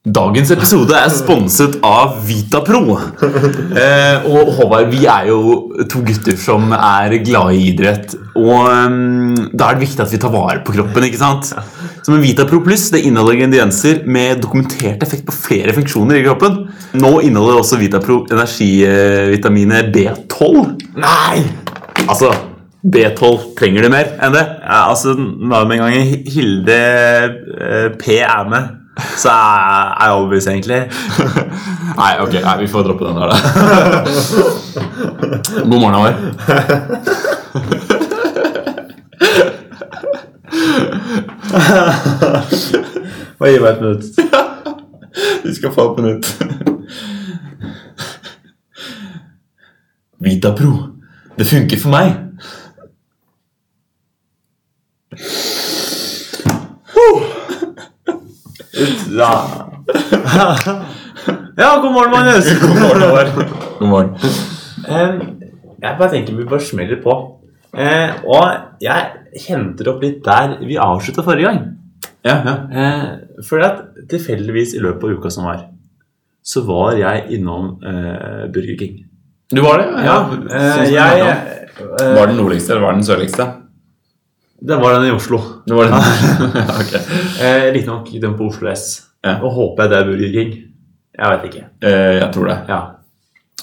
Dagens episode er sponset av Vitapro. Eh, og Håvard, vi er jo to gutter som er glade i idrett. Og um, da er det viktig at vi tar vare på kroppen. ikke sant? Så med Vitapro Pluss det inneholder ingredienser med dokumentert effekt på flere funksjoner i kroppen. Nå inneholder også Vitapro energivitaminet B12. Nei! Altså, B12 trenger du mer enn det? Ja, altså, Med en gang Hilde eh, P er med, så er er jeg overbevist, egentlig. Nei, ok, nei, vi får droppe den der, da. God morgen, Håvard. Bare gi meg et minutt. Du skal få et minutt. Vitapro. Det funker for meg. Ja. ja, god morgen, Magnus. God morgen, Håvard. God morgen. Jeg bare tenker vi bare smeller på. Eh, og jeg henter opp litt der vi avslutta forrige gang. Ja, ja. Eh, fordi at tilfeldigvis i løpet av uka som var, så var jeg innom eh, Burger King. Du var det? Ja, ja. eh, jeg var. Den nordligste, eller var den sørligste? Det var den i Oslo. Det var den. Ja, ok. Eh, Riktignok den på Oslo S. Ja. Og håper jeg det er Burger King. Jeg vet ikke. Eh, jeg tror det. Ja.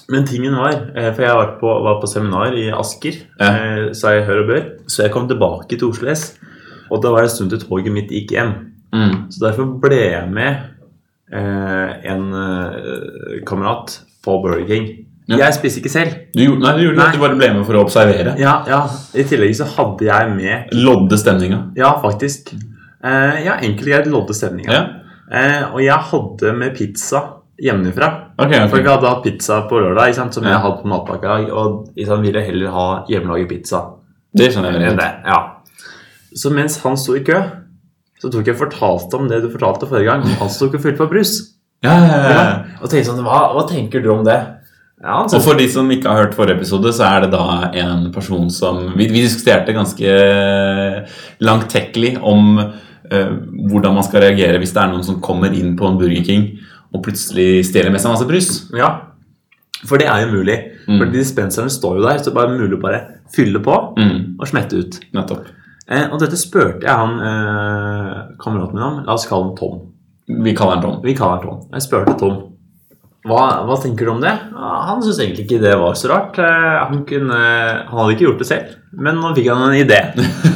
Men tingen var eh, For jeg var på, var på seminar i Asker, Ja. eh, sa jeg hør og bør. Så jeg kom tilbake til Oslo S, og da var det en stund til toget mitt gikk hjem. Mm. Så derfor ble jeg med eh, en eh, kamerat på Burger King. Ja. Jeg spiser ikke selv. Du, gjorde- nei, du gjorde Nei. det. Du bare ble med for å observere. Ja, ja. I tillegg så hadde jeg med Lodde stemninga. Ja, faktisk. Eh, ja, enkelt greit lodde stemninga. Ja. Eh, og jeg hadde med pizza hjemmefra. Ok, For jeg hadde hatt pizza på lørdag, sant, som Ja. jeg hadde på matpakka. Og sant, ville heller ha hjemmelaget pizza Det skjønner jeg. det. Ja. Så mens han sto i kø, så tok jeg fortalte om det du fortalte forrige gang. Han sto ikke fullt på brus. Ja, ja. Og tenkte sånn, hva, hva tenker du om det? Ja, Og for de som ikke har hørt forrige episode, så er det da en person som Vi, vi diskuterte ganske langtekkelig om hvordan man skal reagere hvis det er noen som kommer inn på en Burger King og plutselig stjeler med seg masse brus. ja. For det er jo mulig. Mm. For dispenserne står jo der, så det er bare mulig å bare fylle på Mm, og smette ut. nettopp. Eh, og dette spurte jeg han eh, kameraten min om. La oss kalle han Tom. Vi kaller han Tom. Vi kaller han Tom. Jeg spurte Tom. Hva, hva tenker du om det? Han syntes egentlig ikke det var så rart. Eh, Han, kunne, han hadde ikke gjort det selv, men nå fikk han en idé.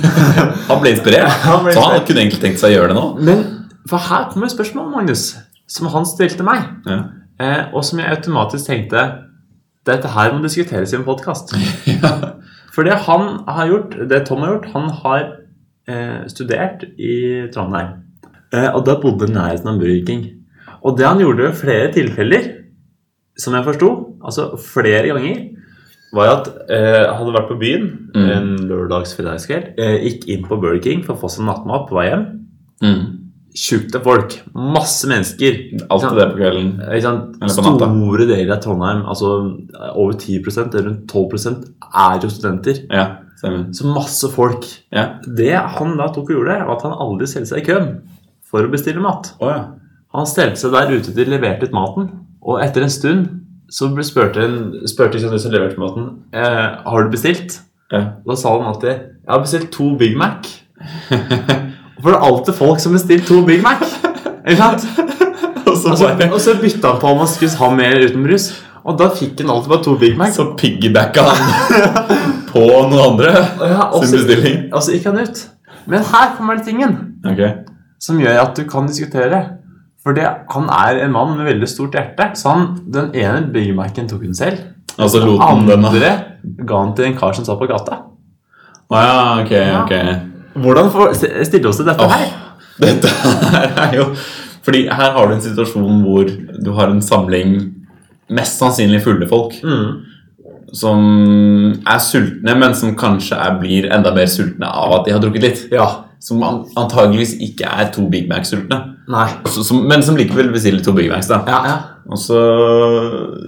Han ble inspirert, Han ble så han kunne egentlig tenkt seg å gjøre det nå. Men for her kommer et spørsmål, Magnus, som han stilte meg. Ja. Eh, og som jeg automatisk tenkte Dette her må diskuteres i en podkast. Ja. For det han har gjort, det Tom har gjort, han har eh, studert i Trondheim. Eh, og da bodde nærheten av Burger King. Og det han gjorde ved flere tilfeller, som jeg forsto, altså flere ganger, var at eh, hadde vært på byen Mm. en lørdags-fredagskveld, eh, gikk inn på Burger King for å få seg nattmat på vei hjem. Mm. Tjukt av folk. Masse mennesker. Alltid det på kvelden. Eller på. Store deler av Trondheim, altså over 10 rundt 12% er jo studenter. Ja. Så masse folk. Ja. Det han da tok og gjorde, var at han aldri stelte seg i køen for å bestille mat. Oh, ja. Han stelte seg der ute til de leverte ut maten, og etter en stund så ble spurte, en, spurte liksom de som leverte maten eh, har du bestilt. ja. Da sa han alltid jeg har bestilt to Big Mac. For det er alltid folk som bestiller to Big Mac. Ikke sant? Og så Og bare og så bytta han på om han skulle ha mer uten brus. Og da fikk han alltid bare to Big Mac. Så piggybacka han på noen andre ja, også, sin bestilling. og så gikk han ut. Men her kommer det tingen okay. som gjør at du kan diskutere. For det, han er en mann med veldig stort hjerte. Så han, den ene Big Mac-en tok hun selv. Og Den lot han den andre ga han til en kar som satt på gata. Å ja, ok, ok. Hvordan stiller vi oss til dette oh, her? dette her er jo Fordi her har du en situasjon hvor du har en samling mest sannsynlig fulle folk Mm. som er sultne, men som kanskje er, blir enda mer sultne av at de har drukket litt. Ja. Som antageligvis ikke er to Big Mac-sultne. Men som likevel bestiller to Big Macs. da Ja, ja. Og så,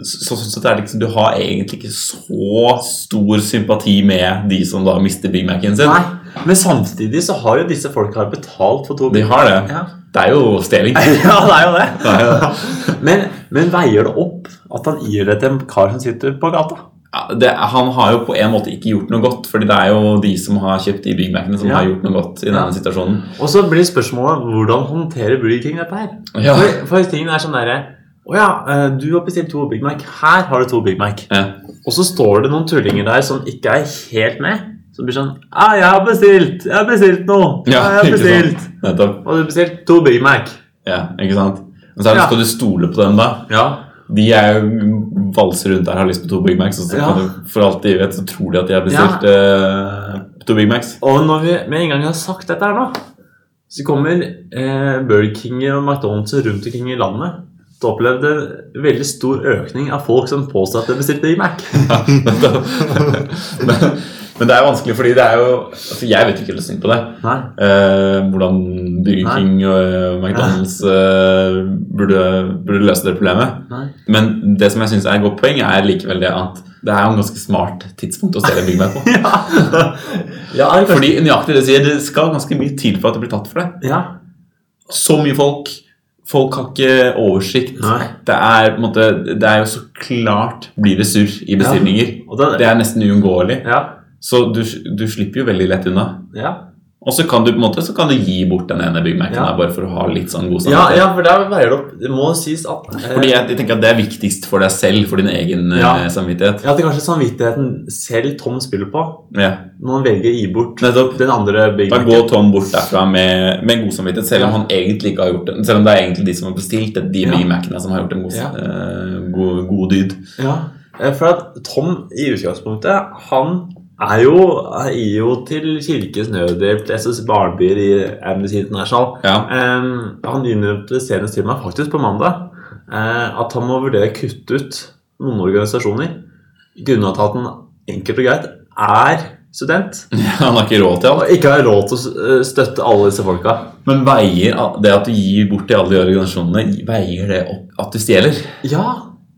så, så, så er det liksom, Du har egentlig ikke så stor sympati med de som da mister Big Mac-en sin. Nei. Men samtidig så har jo disse folka betalt for to De har det. Ja. Det er jo stjeling. ja, det er jo det. Det er jo det. Men, men veier det opp at han gir det til en kar som sitter på gata? Det, han har jo på en måte ikke gjort noe godt, fordi det er jo de som har kjøpt de Big Mac-ene, som Ja. har gjort noe godt i denne situasjonen. Og så blir spørsmålet hvordan håndterer Burger King dette her? Ja. For, for tingen er sånn derre Å ja, eh, du har bestilt to Big Mac. Her har du to Big Mac. Ja. Og så står det noen tullinger der som ikke er helt med. Som blir sånn Ja, jeg har bestilt! Jeg har bestilt noe! Ja, jeg har bestilt! Og du har bestilt to Big Mac. Ja, ikke sant? Men så er det, skal du stole på dem, da? Ja. De er jo valser rundt der har lyst på to Big Macs, og så Ja. kan du, for alt de vet, så tror de at de har bestilt eh, to Big Macs. Og når vi med en gang har sagt dette her nå, så kommer eh, Burger King og McDonald's rundt omkring i landet til å oppleve en veldig stor økning av folk som påstår at de bestilte Big Mac. men, men det er vanskelig, fordi det er jo altså Jeg vet ikke løsning på det. Eh, hvordan Burger. King og eh, McDonald's eh, burde, burde løse det problemet. Nei. Men det som jeg syns er et godt poeng, er likevel det at det er jo en ganske smart tidspunkt å stjele Big Mac på. Ja, ja, Fordi nøyaktig det sier, det skal ganske mye til for at det blir tatt for det. ja. Så mye folk. Folk har ikke oversikt. Det er, måte, det er jo så klart blir det surr i bestillinger. Og det, Det er nesten uunngåelig. ja. Så du, du slipper jo veldig lett unna. Ja. Og så kan du på en måte, så kan du gi bort den ene Big Mac-en Ja. bare for å ha litt sånn god Ja, samvittighet. ja, for der veier det opp. Det må sies at eh, Fordi jeg, jeg tenker at det er viktigst for deg selv, for din egen Ja. eh, samvittighet. Ja, det er kanskje samvittigheten selv Tom spiller på Ja. når han velger å gi bort Nettopp. den andre Big Da går Tom bort derfra med, med god samvittighet, selv om Ja. han egentlig ikke har gjort det. Selv om det er egentlig de som har bestilt det, de Ja. Big Mac-ene som har gjort en god, Ja. eh, god, god dyd. Ja, eh, for at Tom i utgangspunktet, han er jo, er jo til Kirkes Nødhjelp, SS Barnebyer i Amnesty International. Ja. Um, han innrømte senest til meg faktisk på mandag uh, at han må vurdere å kutte ut noen organisasjoner grunnet at han enkelt og greit er student Ja, Han har ikke råd til alt. og ikke har råd til å eh, støtte alle disse folka. Men veier det at du gir bort til alle de organisasjonene, veier det opp at du stjeler? Ja,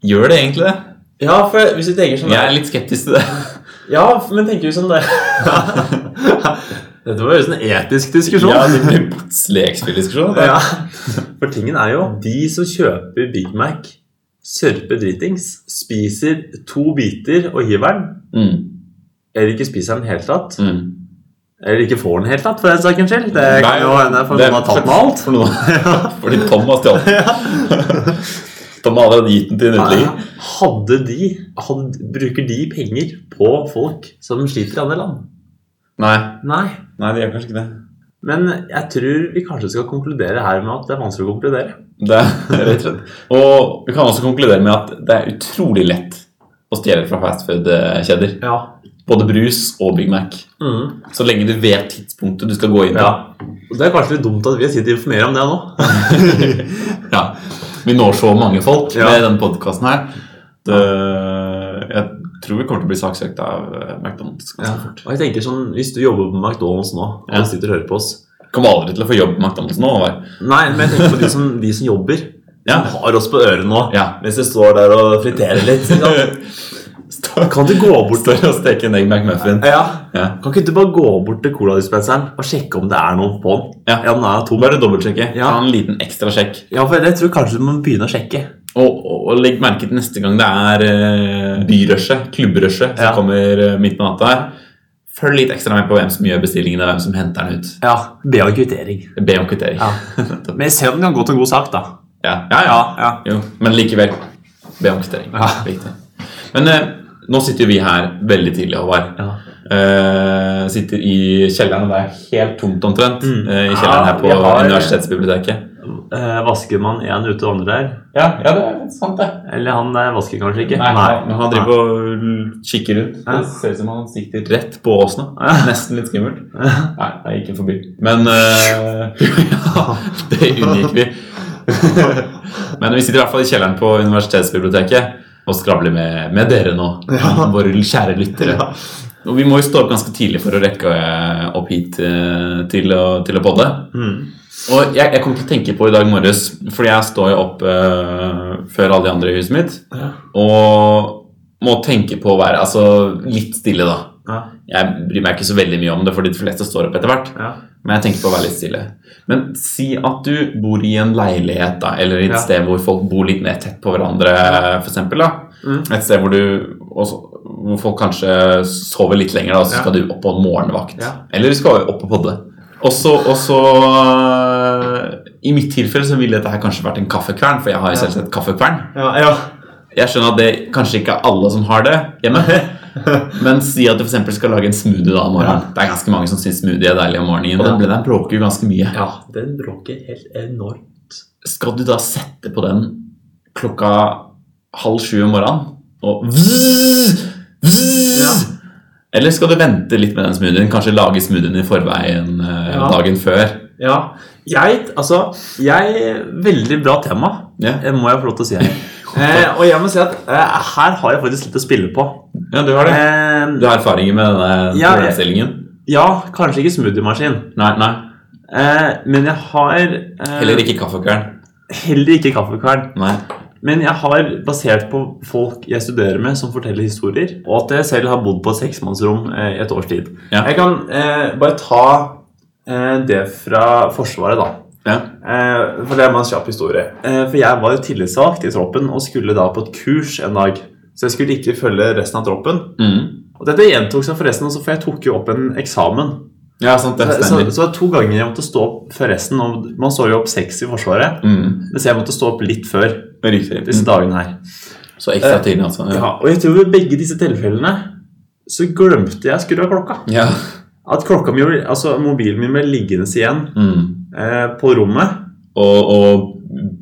Gjør det egentlig det? ja for hvis du tenker sånn Jeg er litt skeptisk til det. Ja, men tenker du sånn det Dette var jo en etisk diskusjon. Ja, det blir lekspilldiskusjon. det. Ja. For tingen er jo de som kjøper Big Mac, sørper dritings, spiser to biter og hiver den, Mm, eller ikke spiser den i det hele tatt, mm. eller ikke får den helt tatt, for den saks skyld. Det Nei, kan jo hende for noen har tatt med alt. For noen, fordi Tom har stjålet. Tom har allerede gitt den til en uteligger. Hadde de, hadde, bruker de penger på folk som sliter i andre land? Nei, Nei. nei, de gjør kanskje ikke det. Men jeg tror vi kanskje skal konkludere her med at det er vanskelig å konkludere. Det er rett og. Og vi kan også konkludere med at det er utrolig lett å stjele fra fastfood-kjeder. Ja. Både brus og Big Mac. Mm. Så lenge du vet tidspunktet du skal gå inn ja. Det er kanskje litt dumt at vi sitter og informerer om det nå. Ja. Vi når så mange folk Ja. med denne podkasten her. Det, jeg tror vi kommer til å bli saksøkt av eh, McDonald's ganske fort. Og jeg tenker sånn, Hvis du jobber på McDonald's nå og Ja. sitter og hører på oss Kommer aldri til å få jobb på McDonald's nå. Eller? Nei, men jeg tenker på de som, de som jobber. Ja. Som har oss på øret nå Ja. mens de står der og friterer litt. Kan du gå bort står og steker en egg McMuffin. ja. Ja. Kan ikke du bare gå bort til coladispenseren og sjekke om det er noe på den? Ja. Ja, den er tom. Bare dobbeltsjekke. Ja. Ta en liten ekstra sjekk. Ja, for jeg tror kanskje du må begynne å sjekke. Og, og, og legg merke til neste gang det er uh, byrushet, klubbrushet, som Ja. kommer uh, midt på natta her. Følg litt ekstra med på hvem som gjør bestillingen, og hvem som henter den ut. Ja, Be om kvittering. Be om kvittering. Ja. Men se om den kan gå til en god sak, da. Ja, ja, ja. Ja. Jo, men likevel. Be om kvittering. Ja. Viktig. Men eh, nå sitter vi her veldig tidlig, Håvard. Ja. Uh, sitter i kjelleren, og det er helt tomt omtrent. Mm. Uh, I kjelleren her på har- universitetsbiblioteket. Uh, vasker man én ute og andre der? Ja, ja, det er sant, det. Eller han der vasker kanskje ikke? Nei, han- men han driver og kikker rundt. Det ser ut som han sikter rett på oss nå. Nesten litt skummelt. Nei, jeg gikk forbi. Men ja, det unngikk vi. Men vi sitter i hvert fall i kjelleren på universitetsbiblioteket og skravle med, med dere nå, våre kjære lyttere. Og vi må jo stå opp ganske tidlig for å rekke eh, opp hit eh, til å, til å podde. Mm. Og jeg, jeg kom til å tenke på i dag morges, fordi jeg står jo opp uh, før alle de andre i huset mitt, Ja. og må tenke på å være altså, litt stille, da. Ja. Jeg bryr meg ikke så veldig mye om det, for de fleste står opp etter hvert. Men jeg tenker på å være litt stille. Men si at du bor i en leilighet, da, eller i et Ja. sted hvor folk bor litt mer tett på hverandre, eksempel. Mm. Et sted hvor, du, også, hvor folk kanskje sover litt lenger, da, og så Ja. skal du opp på en morgenvakt. Ja. Eller du skal opp på podde. Og så, I mitt tilfelle så ville dette her kanskje vært en kaffekvern, for jeg har jo selvsagt kaffekvern. Ja, ja. Jeg skjønner at det kanskje ikke er alle som har det hjemme. Men si at du eksempel skal lage en smoothie da om morgenen. Det er ganske mange som syns smoothie er deilig om morgenen. Og den den bråker jo ganske mye. ja, den bråker helt enormt. Skal du da sette på den klokka halv sju om morgenen? Og vzz, vzz, Ja. Eller skal du vente litt med den smoothien? Kanskje lage smoothien i forveien eh, Ja. dagen før? Ja. Jeg, altså jeg, Veldig bra tema, eh, må jeg få lov til å si her. Eh, og jeg må si at eh, her har jeg faktisk litt å spille på. Ja du har det. Eh, Du har erfaringer med denne Ja, problemstillingen? ja, kanskje ikke smoothiemaskin, Nei, nei. eh, men jeg har eh, Heller ikke kaffekvern? heller ikke kaffekvern. Nei. Men jeg har, basert på folk jeg studerer med som forteller historier, og at jeg selv har bodd på et seksmannsrom eh, i et års tid Ja. Jeg kan eh, bare ta eh, det fra Forsvaret, da. Ja. Eh, for det er en kjapp historie. Eh, for jeg var jo tillitsvalgt i troppen og skulle da på et kurs en dag. Så jeg skulle ikke følge resten av troppen. Mm. Og dette gjentok seg forresten for jeg tok jo opp en eksamen. Ja, sant, det Så, så, så to ganger jeg måtte stå opp før resten. Og man står jo opp seks i Forsvaret, Mm. mens jeg måtte stå opp litt før Riktig. disse dagene her. Så ekstra tidlig, altså. Ja, og jeg tror ved begge disse tilfellene så glemte jeg å skru av klokka. Ja. At klokka mi, altså mobilen min ble liggende igjen Mm. eh, på rommet. Og, og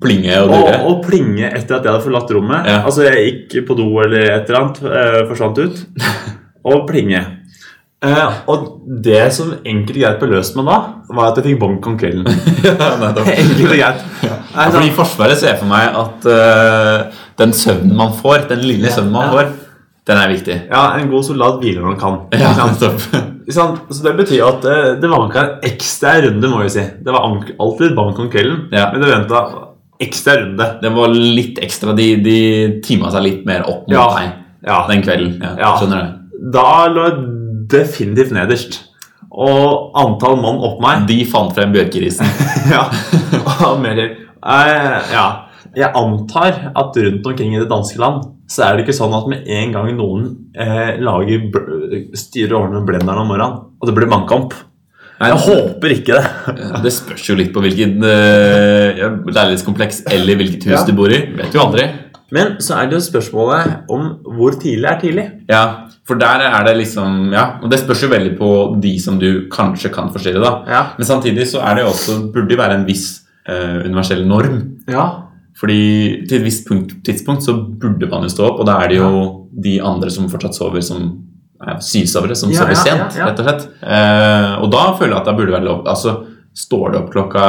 plinge og Og, dure. og plinge etter at jeg hadde forlatt rommet. Ja. Altså jeg gikk på do eller et eller annet, eh, forsvant ut. Og plinge. Eh, og det som enkelt og greit ble løst med da, var at jeg fikk bank om kvelden. enkelt og greit. Ja, Ja, fordi I Forsvaret ser for meg at uh, den søvnen man får, den lille søvnen man ja. får, den er viktig. ja, en god soldat hviler når han kan. Ja? Så det betyr at uh, det var ikke en ekstra runde, må vi si. Det var alltid bank om kvelden, Ja. men det venta ekstra runde. Den var litt ekstra. De, de tima seg litt mer opp mot Ja. deg Ja. den kvelden. Ja, Ja. Skjønner du? Da lå jeg definitivt nederst. Og antall mann opp meg De fant frem bjørkerisen. Ja. Mer. Eh, ja. Jeg antar at rundt omkring i det danske land så er det ikke sånn at med en gang noen eh, lager styrer og ordner blenderen om morgenen, og det blir mannkamp Jeg håper ikke det. Det spørs jo litt på hvilken uh, leilighetskompleks eller hvilket hus Ja. du bor i. Vet jo aldri. Men så er det jo spørsmålet om hvor tidlig er tidlig. Ja, for der er det liksom Ja, og det spørs jo veldig på de som du kanskje kan forstyrre, da. Ja. Men samtidig så er det jo også, burde det være en viss uh, universell norm. Ja. Fordi til et visst punkt, tidspunkt så burde man jo stå opp, og da er det jo de andre som fortsatt sover, som er sysovere, som Ja, sover ja, sent, rett og slett. Eh, og da føler jeg at det burde være lov. Altså, står det opp klokka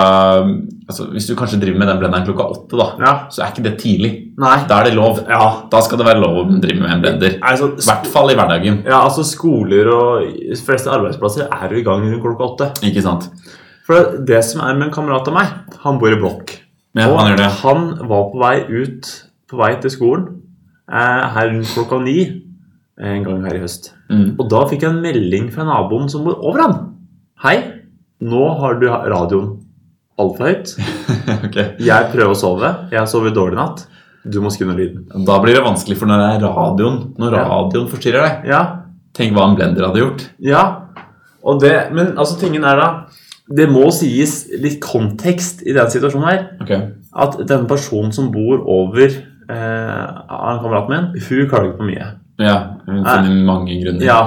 altså, Hvis du kanskje driver med den blenderen klokka åtte, da, ja. så er ikke det tidlig. Nei. Da er det lov. Ja. Da skal det være lov å drive med en blender. Altså, I hvert fall i hverdagen. ja, altså Skoler og fleste arbeidsplasser er jo i gang rundt klokka åtte. Ikke sant? For det som er med en kamerat av meg, han bor i blokk. Ja, og han det. han var på vei ut på vei til skolen eh, her rundt klokka ni en gang her i høst. Mm. Og da fikk jeg en melding fra naboen som bor over han. Hei, nå har du radioen altfor høyt. okay. Jeg prøver å sove. Jeg har sovet dårlig natt. Du må skru ned lyden. Da blir det vanskelig, for når det er radioen Når Ja. radioen forstyrrer deg Ja, Tenk hva en blender hadde gjort. ja. Det, men altså tingen er da Det må sies litt kontekst i den situasjonen her. Okay. At denne personen som bor over eh, av kameraten min, hun klager på mye. Ja, hun finner mange grunner. Ja,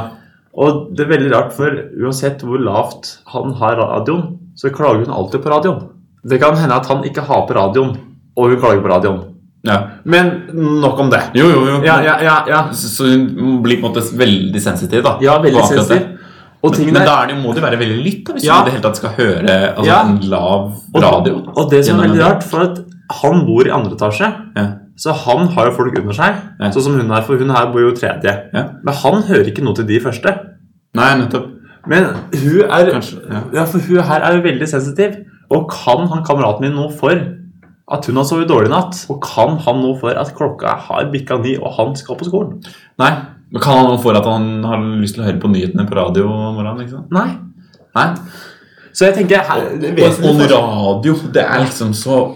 og det er veldig rart, for uansett hvor lavt han har radioen, så klager hun alltid på radioen. Det kan hende at han ikke har på radioen, og hun klager på radioen. Ja. Men nok om det. Jo, jo, jo. Ja, ja, ja. ja. Så hun blir på en måte veldig sensitiv, da. ja veldig sensitiv. Og Men, men da må det være veldig lytt, da, hvis Ja. du i det hele tatt skal høre altså, en lav radio. og det som er veldig rart, for at han bor i andre etasje, Ja. Så han har jo folk under seg, Ja. sånn som hun her, for hun her bor jo tredje. Ja. Men han hører ikke noe til de første. Nei, nettopp. Men hun er Kanskje. Ja. Ja, for hun her er jo veldig sensitiv. Og kan han kameraten min noe for at hun har sovet dårlig i natt? Og kan han noe for at klokka har bikka ni, og han skal på skolen? Nei, Men Kan han noe for at han har lyst til å høre på nyhetene på radio om morgenen? liksom? Nei. Nei. Så jeg tenker her, er og radio, det er liksom så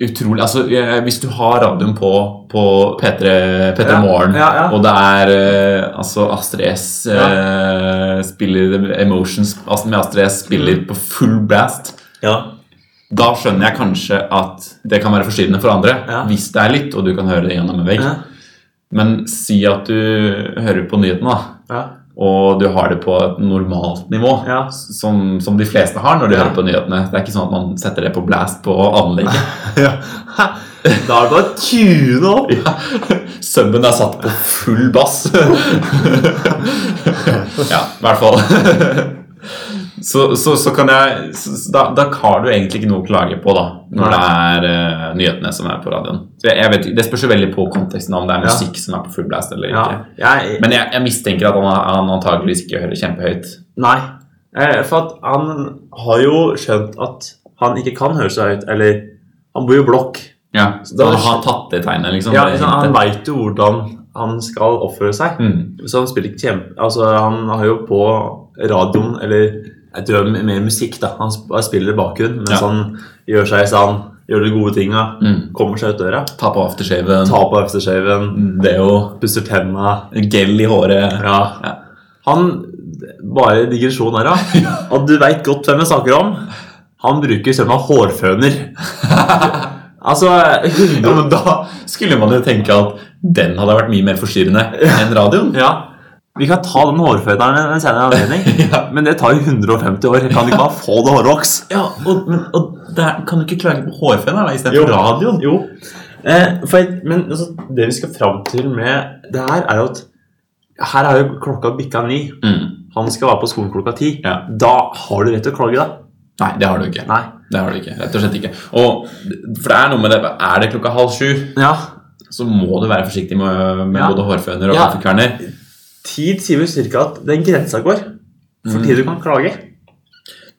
utrolig Altså, Hvis du har radioen på på P3, P3 Ja, Morgen, ja, ja. og det er eh, altså Astrid S eh, spiller Emotions altså med Astrid S spiller Mm. på full blast Ja. Da skjønner jeg kanskje at det kan være forstyrrende for andre. Hvis det er litt, og du kan høre det gjennom en vegg. Men si at du hører på nyhetene, da Ja. Og du har det på et normalt nivå, Ja. som, som de fleste har når de Ja. hører på nyhetene. Det er ikke sånn at man setter det på blast på anlegget. Da er det bare å tune opp. ja. Subben er satt på full bass. ja, i hvert fall. Så, så, så kan jeg så, da, da har du egentlig ikke noe å klage på da når det er uh, nyhetene som er på radioen. Så jeg, jeg vet, Det spørs jo veldig på konteksten om det er Ja. musikk som er på full blast eller Ja. ikke. Jeg, Men jeg, jeg mistenker at han, han antageligvis ikke hører kjempehøyt. nei. Eh, For han har jo skjønt at han ikke kan høre så høyt. Eller Han bor jo blokk. Ja, Så da- han har tatt det tegnet, liksom. Ja, liksom, han veit jo hvordan han skal oppføre seg. Mm. Så han spiller ikke kjempe... Altså, han har jo på radioen Eller jeg tror det er mer musikk, da. Han spiller i bakgrunnen mens Ja. han gjør seg stand, gjør de gode tinga, Mm. kommer seg ut døra. Ta på aftershaven. Ta på aftershaven, Det og pusser tenna. gel i håret. Ja. Ja. Han Bare digresjon her, da. Og du veit godt hvem jeg snakker om. Han bruker selv om hårføner. altså Ja, men Da skulle man jo tenke at den hadde vært mye mer forstyrrende enn radioen. Ja. Vi kan ta den hårføneren ved en senere anledning. Ja. Men det tar jo 150 år. Kan du ikke bare få det hårvoks? Ja, og, men, og der kan du ikke klage på hårføner da, istedenfor radioen? Jo. Eh, for, men altså, det vi skal fram til med det her, er jo at her er jo klokka bikka ni. Mm. Han skal være på skolen klokka ti. Ja. Da har du rett til å klage, da. Nei, det har du ikke. Nei. Det har du ikke, rett og slett ikke. Og, for det er noe med det, er det klokka halv sju, Ja. så må du være forsiktig med, med Ja. både hårføner og Ja. kaffekverner. Tid sier jo cirka at den grensa går for Mm. tid du kan klage.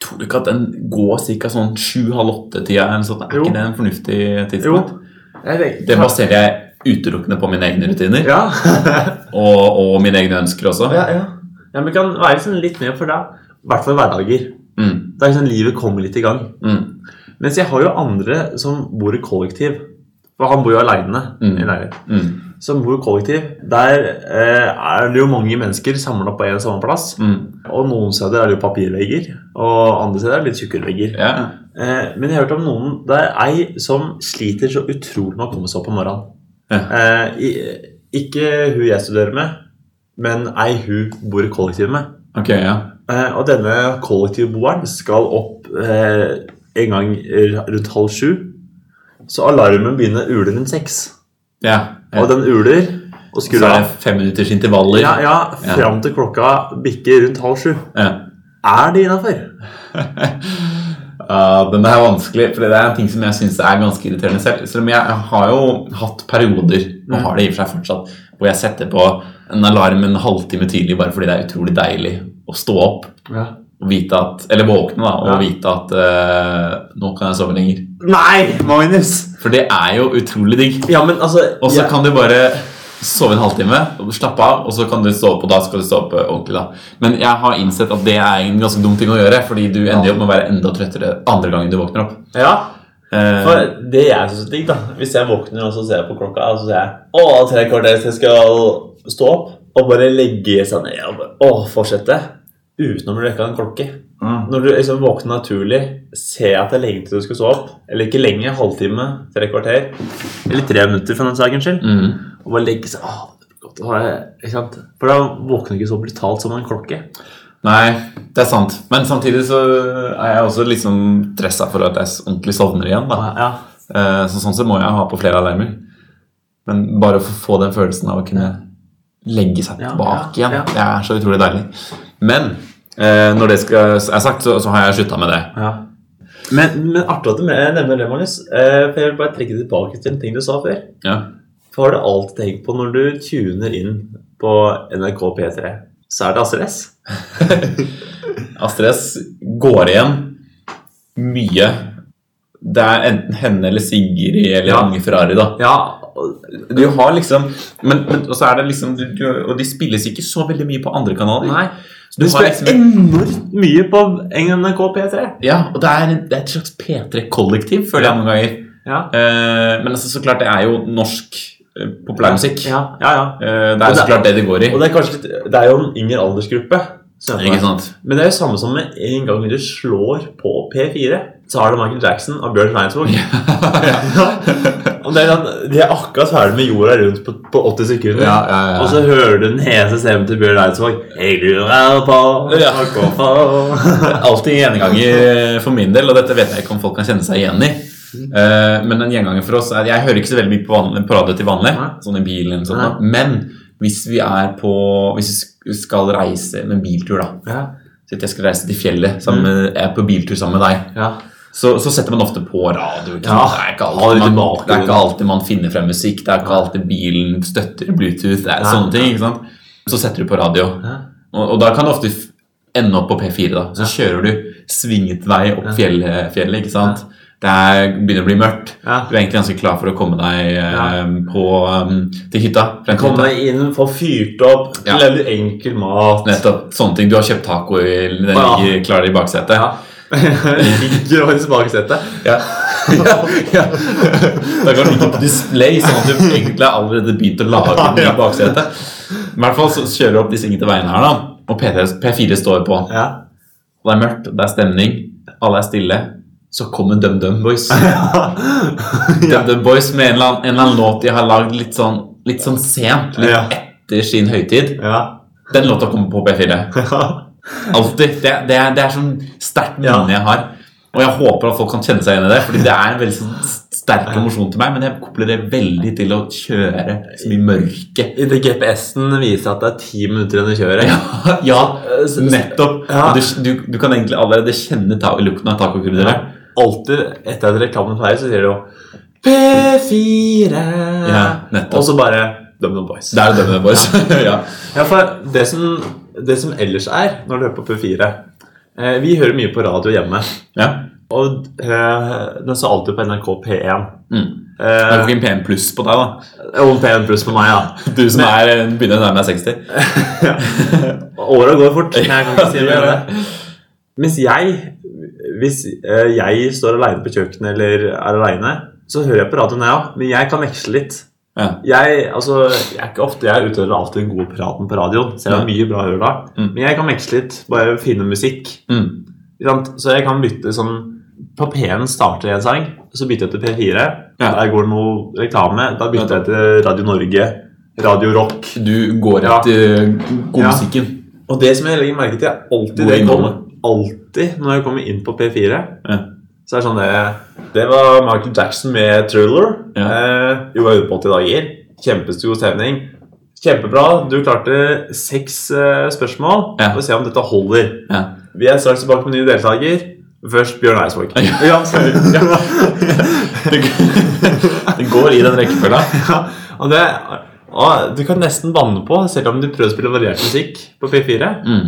Tror du ikke at den går ca. sånn sju-halv åtte-tida? Er Jo. ikke det en fornuftig tidspunkt? Det baserer jeg utelukkende på mine egne rutiner. Ja. Og, og mine egne ønsker også. ja, ja. ja, men det kan være sånn litt mer for deg. I hvert fall hverdager. Mm, Da liksom livet kommer litt i gang. mm, Mens jeg har jo andre som bor i kollektiv. For han bor jo aleine Mm. i leiligheten. mm, Som bor kollektiv. Der eh, er det jo mange mennesker samla på en samme plass. mm. Og noen steder er det jo papirvegger, og andre steder er det litt tjukkere vegger. Ja. Eh, men jeg har hørt om noen Det er ei som sliter så utrolig med å komme seg opp om morgenen. Ja. Eh, i, ikke hun jeg studerer med, men ei hun bor i kollektiv med. Okay, ja. Eh, og denne kollektivboeren skal opp eh, en gang rundt halv sju. Så alarmen begynner å ule rundt seks. ja. Og den uler og Så skrur er det fem minutters intervaller. Ja, ja, fram til klokka bikker rundt halv sju. Ja. Er det innafor? Uh, den er vanskelig, for det er en ting som jeg syns er ganske irriterende selv. Selv om jeg har jo hatt perioder, og Mm. har det i og for seg fortsatt, hvor jeg setter på en alarm en halvtime tidlig bare fordi det er utrolig deilig å stå opp Ja. Og vite at Eller våkne, da, og Ja. vite at uh, nå kan jeg sove lenger. Nei, Magnus! For det er jo utrolig digg. Ja, men altså Og så ja. kan du bare sove en halvtime, slappe av, og så kan du stå opp, og da skal du stå opp ordentlig. da. Men jeg har innsett at det er en ganske dum ting å gjøre, fordi du ender jo opp med å være enda trøttere andre gangen du våkner opp. Ja, Eh, for det jeg syns er digg, da Hvis jeg våkner og så ser jeg på klokka, og så ser jeg Å, tre kvarter til jeg skal stå opp. Og bare legge seg ned og bare, å, fortsette. Uten å bli vekka av en klokke. mm. Når du liksom våkner naturlig, ser at det er lenge til du skal stå opp. Eller ikke lenge, halvtime, tre kvarter. Eller tre minutter, for den saks skyld. Mm. Og bare legge seg Åh, godt å ha ikke sant? For da våkner du ikke så brutalt som en klokke. Nei, det er sant. Men samtidig så er jeg også liksom stressa for at jeg ordentlig sovner igjen. da. Ja. Eh, Så sånn sett må jeg ha på flere alarmer. Men bare for å få den følelsen av å kunne legge seg Ja, tilbake ja, igjen, det er så utrolig deilig. Men eh, når det skal, er sagt, så, så har jeg slutta med det. Ja. Men, men artig at du nevner det, Magnus. Eh, for Jeg vil bare trekke tilbake til en ting du sa før. Ja. For har du alltid tenkt på når du tuner inn på NRK P3, så er det Astrid S? Astrid S går igjen mye. Det er enten henne eller Sigrid eller Ja. Ferrari. da. Ja, Du har liksom Men, men og så er det liksom du, du, Og de spilles ikke så veldig mye på andre kanaler. Nei. Så Du du spiller liksom enormt mye på NRK P3. Ja, og det er, det er et slags P3-kollektiv, føler jeg Ja. noen ganger. Ja. Uh, men altså, så klart, det er jo norsk eh, populærmusikk. Ja, ja, ja. Uh, det er jo så klart det det går i. Og det er kanskje Det er jo en yngre aldersgruppe. Men det er jo samme som med en gang du slår på P4, så har du Michael Jackson og Bjørn Steinsvåg. Og det er sånn, de er akkurat ferdig med jorda rundt på, på 80 sekunder. Ja, ja, ja. Og så hører du den hese stemmen til Bjørn Eidsvåg. Jeg lurer på Ja. Alltid gjenganger for min del, og dette vet jeg ikke om folk kan kjenne seg igjen i. Eh, men en gjenganger for oss er Jeg hører ikke så veldig mye på, vanlig, på radio til vanlig, sånn i bilen. sånn, Men hvis vi er på Hvis vi skal reise med biltur, da Ja. Så jeg skal reise til fjellet sammen med, jeg er på biltur sammen med deg, ja. Så, så setter man ofte på radio. Ikke Ja. Det, er ikke alltid man, det er ikke alltid man finner frem musikk. Det er ikke alltid bilen støtter Bluetooth. Det er ja, sånne ting. ikke sant? Så setter du på radio. Ja. Og, og da kan det ofte ende opp på P4. da Så kjører du svinget vei opp fjellet, fjellet. ikke sant? Det er, begynner å bli mørkt. Du er egentlig ganske klar for å komme deg eh, Ja. på, um, til hytta. Komme deg inn, få fyrt opp, lage enkel mat. Nettopp. Sånne ting. Du har kjøpt taco, i, den ligger klar i baksetet. Ligger bak setet. Ja. ja, ja. Da kan ligge på display, sånn at du egentlig allerede begynt å lage i Ja. I hvert fall så kjører du opp de svingete veiene her, da. Og P3, P4 står på. Ja. Det er mørkt, det er stemning. Alle er stille. Så kommer DumDum Boys. DumDum Boys med en eller, annen, en eller annen låt de har lagd litt sånn, litt sånn sent. Litt etter sin høytid. Den låta kommer på P4. Alltid. Det, det, er, det er sånn sterkt minne Ja. jeg har. Og jeg håper at folk kan kjenne seg igjen i det, Fordi det er en veldig sånn sterk emosjon til meg. Men jeg kobler det veldig til å kjøre som i mørket. Idet GPS-en viser at det er ti minutter igjen å kjøre. Ja, nettopp. Ja. Du, du, du kan egentlig allerede kjenne ta lukten av tacokrydder. Alltid etter at reklamen pleier, så sier du jo P4 Ja, nettopp. Og så bare DumDum Boys. Det er det Dømme Boys. ja. Ja, for det som, det som ellers er når du hører på P4 eh, Vi hører mye på radio hjemme. ja. Og eh, den så alltid på NRK P1. Mm. Det Eh, er ikke en P1 pluss på deg, da. og P1 pluss på meg, ja. Du som er, begynner å nærme deg 60. Åra går fort. men Jeg kan ikke si mer om det. Mens jeg, hvis eh, jeg står aleine på kjøkkenet eller er aleine, så hører jeg på radioen, jeg òg. Men jeg kan veksle litt. Ja. Jeg, altså, jeg er ikke ofte jeg utøver alltid den gode praten på radioen, om det er mye bra å gjøre da. Mm. Men jeg kan veksle litt, bare finne musikk. Mm. Så jeg kan bytte sånn På P1 starter en sang, så bytter jeg til P4. Ja. Der går det noe reklame. Da bytter jeg til Radio Norge, Radio Rock. Du går Ja. etter Ja. Og det som jeg legger merke til, er alltid det jeg kommer Alltid når jeg kommer inn på P4, Ja. Så er det sånn det Det var Michael Jackson med 'Thriller'. Ja. Eh, jo, jeg på 80 dager. Kjempestor stemning. Kjempebra. Du klarte seks eh, spørsmål. Ja. Får se om dette holder. Ja. Vi er straks tilbake med nye deltaker. Først Bjørn Eidsvåg. Ja, Det, det går i den rekkefølga. Ja, og det, og du kan nesten banne på, selv om du prøver å spille variert musikk på P4, Mm.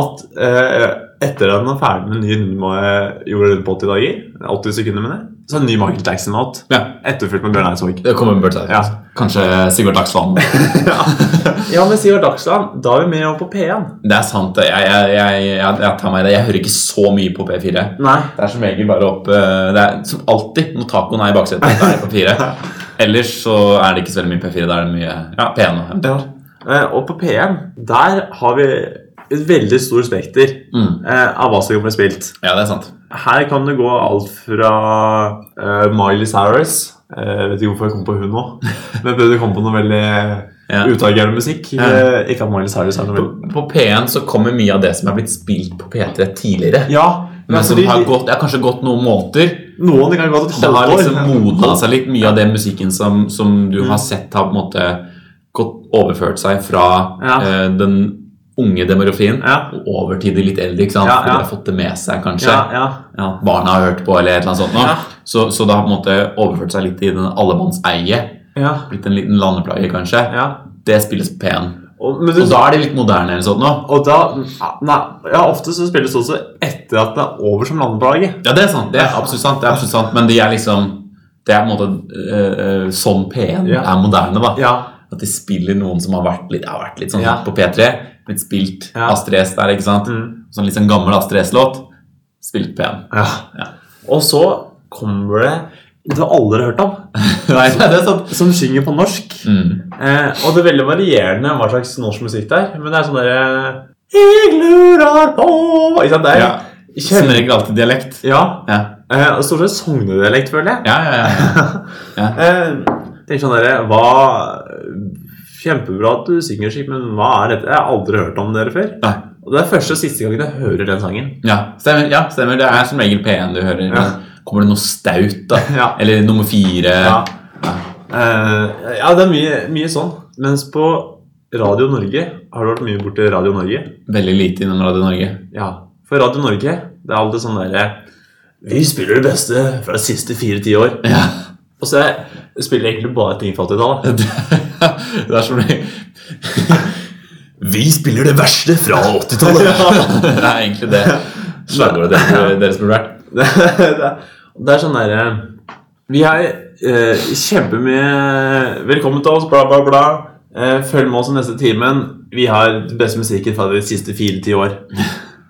at eh, etter at den er ferdig med ny gjorde jorda rundt på 80 dager, 80 sekunder med det, så er det en ny Michael Jackson-låt. Ja, Etterfulgt med Bjørn Eidsvåg. det kommer Bjørn Eidsvåg. Ja. Kanskje Sigurd Dagsland. Ja, men Sigurd Dagsland, da er vi mer over på P1. Det er sant. Jeg, jeg, jeg, jeg, jeg tar meg i det. Jeg hører ikke så mye på P4. Nei. Det er som regel bare opp eh, Det er som alltid når tacoen er i baksetet. Da er det på P4. Ellers så er det ikke så veldig mye P4. Da er det mye ja, P1. og- Ja. Eh, og på P1, der har vi et veldig stort spekter Mm. eh, av hva som kan bli spilt. Ja, det er sant. Her kan det gå alt fra uh, Miley Cyrus Jeg vet ikke hvorfor jeg kom på hun nå. Men jeg prøvde å komme på noe veldig Ja. utagerende musikk. Ja. Eh, ikke at Miley Cyrus er noe veldig på P1 så kommer mye av det som er blitt spilt på P3 tidligere. Ja, Men som fordi har gått, det kanskje gått noen måneder. noen det kan gått et halvt et Det har liksom modna seg litt. Mye av den musikken som, som du har sett, har på en måte gått overført seg fra Ja. eh, den unge demografien Ja. og over til de litt eldre. ikke sant? Ja, For de har fått det med seg, kanskje. Ja, ja. Ja, barna har hørt på, eller et eller annet sånt. nå. Ja. Så, så det har på en måte overført seg litt i den allemannseie. ja, Blitt en liten landeplage, kanskje. ja. Det spilles pen. Og, men du, Og da er det litt moderne. eller sånt nå. og da nei, ja, Ofte så spilles det også etter at det er over som landeplage. Ja, det er sant. Det er absolutt sant. det er absolutt sant Men de er liksom Det er på en måte øh, sånn P1 Ja. er moderne, da. Ja. At de spiller noen som har vært litt, har vært litt sånn Ja. på P3. Blitt spilt Ja. Astrid S der, ikke sant? Mm. Sånn litt sånn gammel Astrid S-låt. Spilt P1. ja. Ja. Og så kommer det det har aldri hørt om. Nei, det er sant. Som synger på norsk. Mm. Eh, og det er veldig varierende hva slags norsk musikk det er. Men det er sånn derre Jeg lurer på Ikke sant? Det er Ja. Som kjempe... regel alltid dialekt. Ja. Ja, Eh, og stort sett sognedialekt, føler jeg. ja, ja. ja. Eh, tenk sånn dere, hva Kjempebra at du synger slik, men hva er dette? Jeg har aldri hørt om dere før. Nei. Og Det er første og siste gangen jeg hører den sangen. Ja, stemmer. ja, stemmer. Det er som regel P1 du hører. Ja. Kommer det noe staut, da? Ja. Eller nummer fire? Ja, Uh, ja det er mye, mye sånn. Mens på Radio Norge Har du vært mye borti Radio Norge? Veldig lite innom Radio Norge. Ja. For Radio Norge det er alltid sånn derre Vi spiller det beste fra de siste fire-ti år. Ja. Og så spiller jeg egentlig bare ting fra 80-tallet. Det er som Vi spiller det verste fra 80-tallet! det er egentlig det slagordet deres, deres burde vært. det, er- sånn derre Vi er eh, kjempemye Velkommen til oss, bla, bla, bla. Eh, følg med oss i neste timen. Vi har beste musikken fra de siste fire-ti år.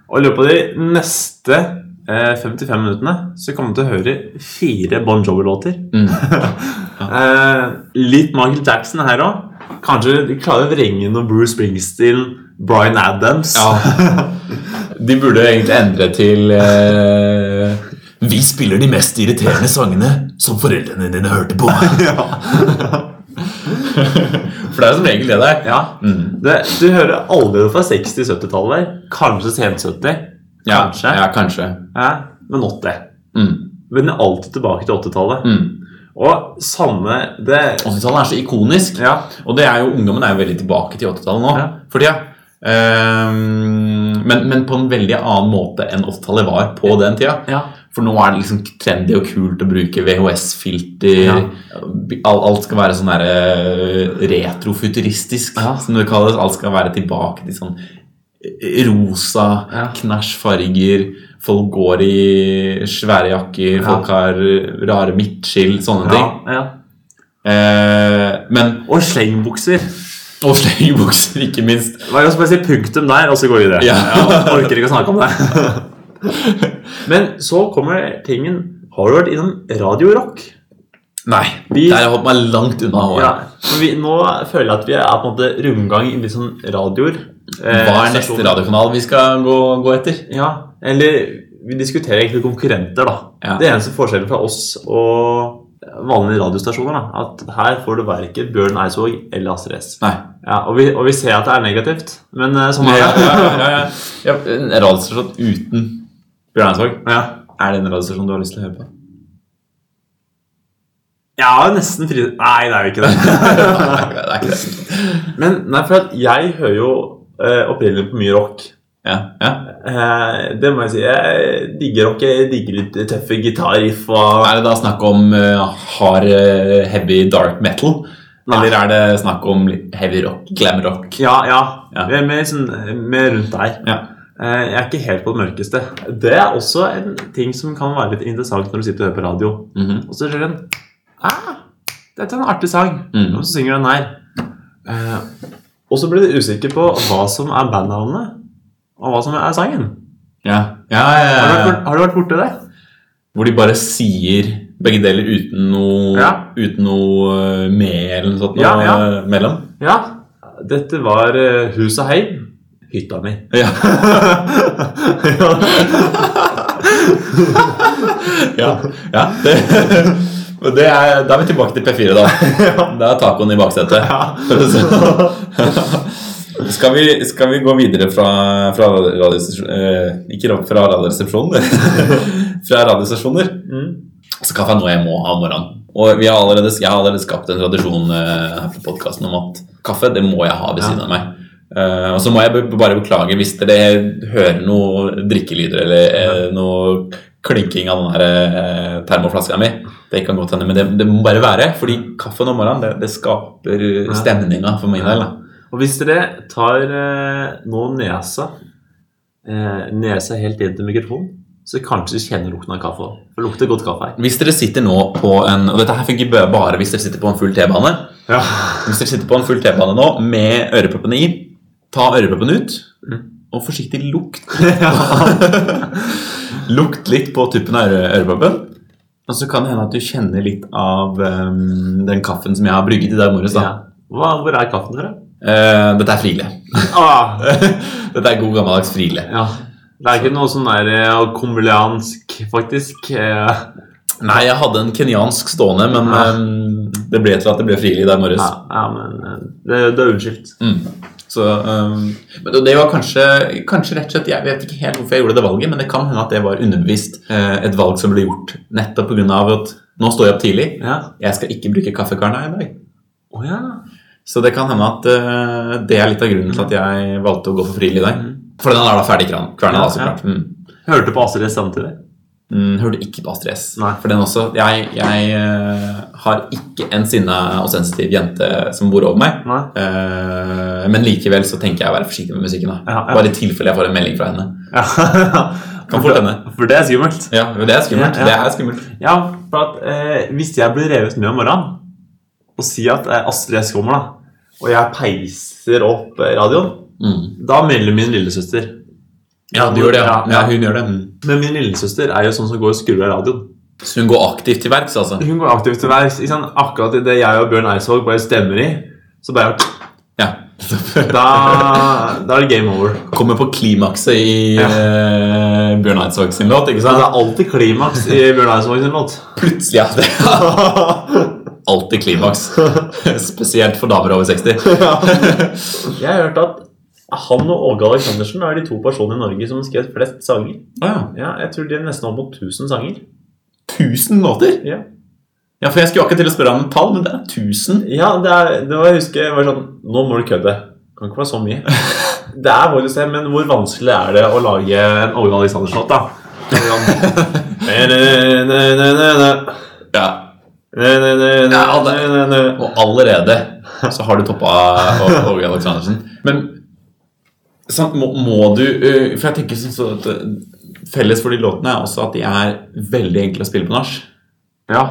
Og i løpet av de neste eh, 55 minuttene så kommer du til å høre fire Bon Jovi-låter. Mm. Ja. litt Michael Jackson her òg. Kanskje de klarer å vrenge noe Bruce Springsteen, Bryan Adams. Ja. De burde egentlig endre til eh, Vi spiller de mest irriterende sangene som foreldrene dine hørte på. For det er som regel det der. Ja. Mm. Det, du hører aldri det fra 60-70-tallet. Kanskje sent 70. Ja, Kanskje. ja, kanskje. Ja, men 80. Mm. Vender alltid tilbake til 80-tallet. Mm. Og samme det 80-tallet er så ikonisk. Ja. Og det er jo, ungdommen er jo veldig tilbake til 80-tallet nå. Ja. Fordi. Ehm, men, men på en veldig annen måte enn 80-tallet var på den tida. ja. For nå er det liksom trendy og kult å bruke VHS-filter. Ja. Alt, skal være sånn eh, retrofuturistisk, Ja. som det kalles. Alt skal være tilbake til sånn rosa, Ja. knæsjfarger. Folk går i svære jakker, Ja. folk har rare midtskill, sånne ting. ja. Eh, men Og slengbukser. Og slengbukser, ikke minst. La oss bare si punktum der, og så går vi videre. Ja. ja, orker ikke å snakke om det. Men så kommer tingen Har du vært innom radiorock? Nei, Vi- der har jeg holdt meg langt unna. Ja, vi, Nå føler jeg at vi er på en måte rundgang i litt sånn radioer. Eh, Hva er neste radiokanal vi skal gå, gå etter? Ja, eller vi diskuterer egentlig konkurrenter, da. Ja. Det eneste forskjellen fra oss og vanlige radiostasjoner, da, at her får du verken Bjørn Eidsvåg eller Astrid S. Ja, og, vi, og vi ser at det er negativt, men eh, sånn er det. ja, ja, en radiostasjon uten Bjørn Eidsvåg. Ja. Er det en radiostasjon du har lyst til å høre på? Ja, nesten fri... Nei, det er jo ikke det. Nei, det er ikke det. Men nei, for at jeg hører jo eh, opprinnelig på mye rock. Ja, ja. Uh, det må jeg si. Jeg digger rock. Jeg digger litt tøffe gitarriff og Er det da snakk om uh, hard, heavy dark metal? Nei. Eller er det snakk om heavy rock, glam rock? Ja, ja. Ja. Er Mer, sånn, mer rundt der. Ja. Jeg er ikke helt på det mørkeste. Det er også en ting som kan være litt interessant når du sitter og hører på radio. Mhm. Og så skjer du en ah, Dette er en artig sang. Mm. Og så synger du den her. Eh, Og så blir du usikker på hva som er bandnavnet, og hva som er sangen. Ja, ja, ja, ja, Har du vært, har du vært borti det? Hvor de bare sier begge deler uten noe, Ja. uten noe eh, med eller noe sånt Ja, noe, ja. eh, mellom. Ja. Dette var huset Hus og heim. Hytta mi. Ja. ja, ja. Det, og det er, da er vi tilbake til P4, da. Da er tacoen i baksetet. For. Skal vi, skal vi gå videre fra, fra radiostasjon, eh, Ikke fra radioresepsjonen, fra radiostasjoner. Mm. Så kaffe er noe jeg må ha om morgenen. Og vi har allerede, jeg har allerede skapt en tradisjon eh, her på podkasten om at kaffe det må jeg ha ved siden av meg. Eh, og så må jeg bare beklage hvis dere hører noe drikkelyder eller uh, noe klinking av den her uh, termoflaska mi. Det kan godt hende, men det, det må bare være. Fordi kaffen om morgenen det, det skaper eh, stemninga for min del. da. Og hvis dere tar eh, nå nesa eh, Nesa helt inn til mikrofonen, så kanskje du kjenner lukten av kaffe. For det lukter godt kaffe her. Hvis dere sitter nå på en Og dette her funker bare hvis dere sitter på en full T-bane. Ja. Hvis dere sitter på en full T-bane nå med øreproppene i, ta øreproppen ut, og forsiktig lukt Lukt litt på tuppen av øre, øreproppen. Og så kan det hende at du kjenner litt av um, den kaffen som jeg har brygget i dag morges. Ja. Hvor er kaffen fra? Uh, dette er Friele. Ah, dette er god gammeldags Friele. ja. Det er ikke noe sånn der eh, kombuliansk, faktisk. Eh, Nei, jeg hadde en kenyansk stående, men ehm, det ble til at det ble Friele i dag morges. Ja, ja men eh, det, det er unnskyldt. Mm. Så, um, men det- var kanskje, kanskje rett og slett Jeg vet ikke helt hvorfor jeg gjorde det valget, men det kan hende at det var underbevisst eh, et valg som ble gjort nettopp pga. at nå står jeg opp tidlig. Ja. Jeg skal ikke bruke kaffekarna i dag. Oh, ja. Så det kan hende at uh, det er litt av grunnen til at jeg valgte å gå for Friele i dag. For den er da ferdig kverna, Ja, ja. Mm. Hørte på Astrid samtidig. Mm, hørte ikke på Astrid S. Nei. For den også Jeg, jeg uh, har ikke en sinna og sensitiv jente som bor over meg. Eh, men likevel så tenker jeg å være forsiktig med musikken. Ja, ja. Bare i tilfelle jeg får en melding fra henne. Ja. Kan fort hende. For det er skummelt. Ja, Det er skummelt. Det er skummelt. Ja, for at uh, Hvis jeg blir revet med om morgenen og sier at Astrid S kommer, da, og jeg peiser opp radioen, Mm. da melder min lillesøster. Ja, du gjør det. Ja. Hun gjør det. Men min lillesøster er jo sånn som går og skrur av radioen. Så hun går aktivt til verks, altså? Hun går aktivt til verks. ikke sant? Akkurat idet jeg og Bjørn Eidsvåg bare stemmer i, så bare Ja. Da, da er det game over. Kommer på klimakset i Ja. eh, Bjørn Eidsvåg sin låt, ikke sant? det er alltid klimaks i Bjørn Eidsvåg sin låt. Plutselig, ja. Det er alltid klimaks. Spesielt for damer over 60. Jeg har hørt at han og Åge Aleksandersen er de to personene i Norge som har skrevet flest sanger. Ah, ja. Ja, Jeg tror de er nesten opp mot 1000 sanger. 1000 låter? Ja, Ja, for jeg skulle akkurat til å spørre om et tall, men det er 1000. ja det, er, det var, jeg husker jeg var sånn Nå må du kødde. Kan ikke være så mye. Det er vår se, men hvor vanskelig er det å lage en Åge Aleksandersen-låt, da? Ja. Ja, Og allerede så har du toppa Åge Aleksandersen. Men må, må du øh, For jeg tenker sånn at øh, Felles for de låtene er også at de er veldig enkle å spille på nach. Ja.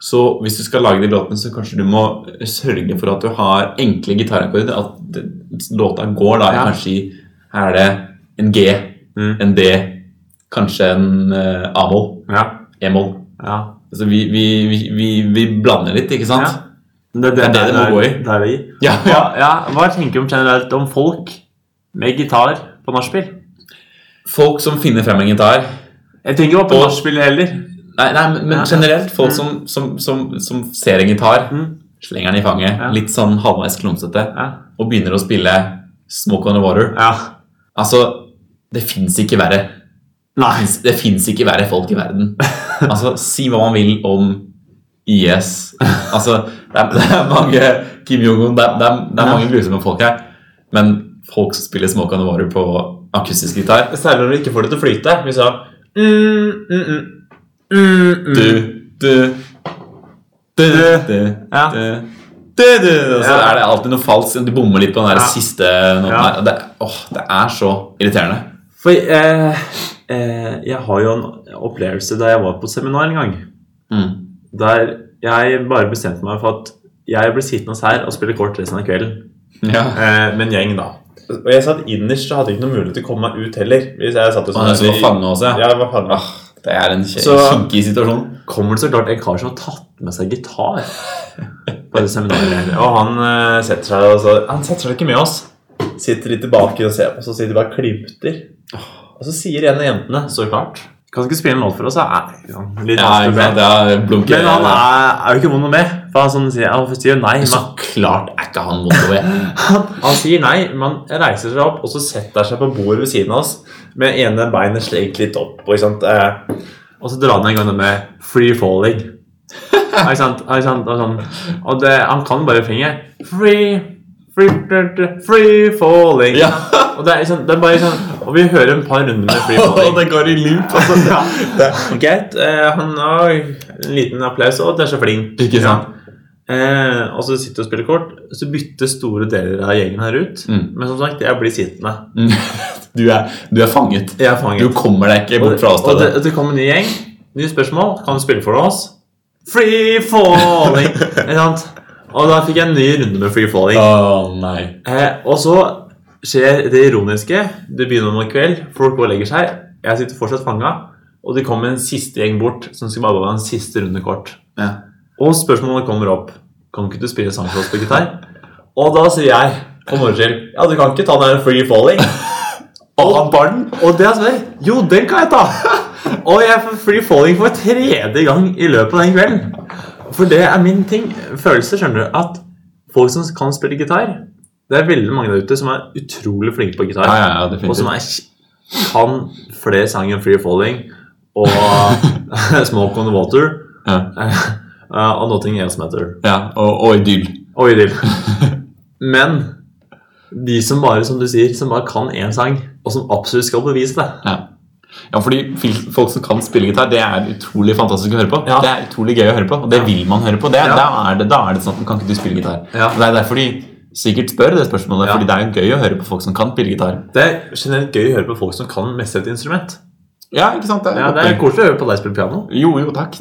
Så hvis du skal lage de låtene, så kanskje du må sørge for at du har enkle gitarakkorder. At det- låta går da Ja. kanskje i Her er det en G, Mm. en D, kanskje en uh, A-moll, Ja. E-moll. ja. Altså vi, vi, vi, vi, blander litt, ikke sant? Ja. Det, Det er det det må gå i. Det er det i. Ja. Hva tenker du generelt om folk med gitar på nachspiel? Folk som finner frem en gitar. Jeg tenker ikke på nachspiel heller. Nei, nei men, generelt folk Mm. som, som, som, som ser en gitar, Mm. slenger den i fanget, Ja. litt sånn halvveis klumsete, Ja. og begynner å spille Smoke on the Water. ja. Altså, det fins ikke verre. Nei. Det fins ikke verre folk i verden. Altså, Si hva man vil om IS. Altså, det er, det er mange Kim Jong-un, det det det er mange grusomme folk her. Men folk som spiller Smoke on the Water på akustisk gitar Særlig når du ikke får det til å flyte. Vi sa. Du, du, du, du, du, du, du. Og så er det alltid noe falskt. Du bommer litt på den der Ja. siste noten Ja. her. Det, åh, det er så irriterende. For eh, eh, jeg har jo en opplevelse da jeg var på seminar en gang. Mm. Der jeg bare bestemte meg for at jeg ble sittende her og spille kort resten av kvelden. Ja. Eh, med en gjeng, da. Og jeg satt innerst så hadde jeg ikke noe mulighet til å komme meg ut heller. Hvis jeg satt jo sånn, han var også, ja. Ja, jeg var. Ah, det er en kinkig situasjon. kommer det så klart en kar som har tatt med seg gitar på det seminaret. Og han eh, setter seg og så, Han setter seg ikke med oss. Sitter litt tilbake og ser på, så sitter de bare og klimter. Og så sier en av jentene, så klart Kan ikke spille en låt for oss? Ja, Nei, litt vanskelig ikke sant? problem. Ja. Men han er, er jo ikke vond å med. For han sånn sier, han sier nei. Så klart er ikke han motover. han, han sier nei, man reiser seg opp og så setter seg på bordet ved siden av oss med ene beinet slengt litt opp. Og? Eh, og så drar han en gang det med 'free falling'. Ja, Ikke sant? Ja, Ikke sant? Og, sånn. og det, han kan bare fingeren. Free, free, free falling. Ja. Og det er, sånn, det er bare sånn Og vi hører en par runder med free falling. det går i loop. Altså, ja. Greit. eh, han har en liten applaus, og det er så flink. Ikke sant? Eh, og så sitter og spiller kort, så bytter store deler av gjengen her ut. Mm. Men som sagt, jeg blir sittende. Du er, du er fanget. Jeg er fanget. Du kommer deg ikke bort fra oss. og det, det kommer en ny gjeng, nye spørsmål. Kan du spille for oss? Free falling! Ikke sant? Og da fikk jeg en ny runde med free falling. Oh, nei. Eh, og så skjer det ironiske. Det begynner om en kveld, folk går og legger seg. Jeg sitter fortsatt fanga, og det kommer en siste gjeng bort som skal bare ha en siste runde kort. Ja. Og spørsmålet kommer opp. Kan ikke du spille sang for oss på gitar? Og da sier jeg på morgenskjell Ja, du kan ikke ta den free falling. Og. Og det er sånn Jo, den kan jeg ta! Og jeg får free falling for tredje gang i løpet av den kvelden. For det er min ting. Følelse, skjønner du. At folk som kan spille gitar Det er veldig mange der ute som er utrolig flinke på gitar. Ja, ja, ja, og som er, kan flere sanger enn Free Falling og Smoke on the Water Ja, eh, og Nothing Else Matter. ja og, og idyll. Og Idyll. Men de som bare, som du sier, som bare kan én sang, og som absolutt skal bevise det Ja. fordi folk som kan spille gitar, det er utrolig fantastisk å høre på. Ja. Det er utrolig gøy å høre på, og det vil man høre på. Det, Ja. da, er det, da er det sånn at kan ikke du spille gitar? Ja. Det er derfor de sikkert spør det spørsmålet, fordi det er jo gøy å høre på folk som kan spille gitar. Det er generelt gøy å høre på folk som kan mestre et instrument. Ja, ikke sant? Det Ja, det er koselig å høre på deg spille piano. Jo, jo, takk.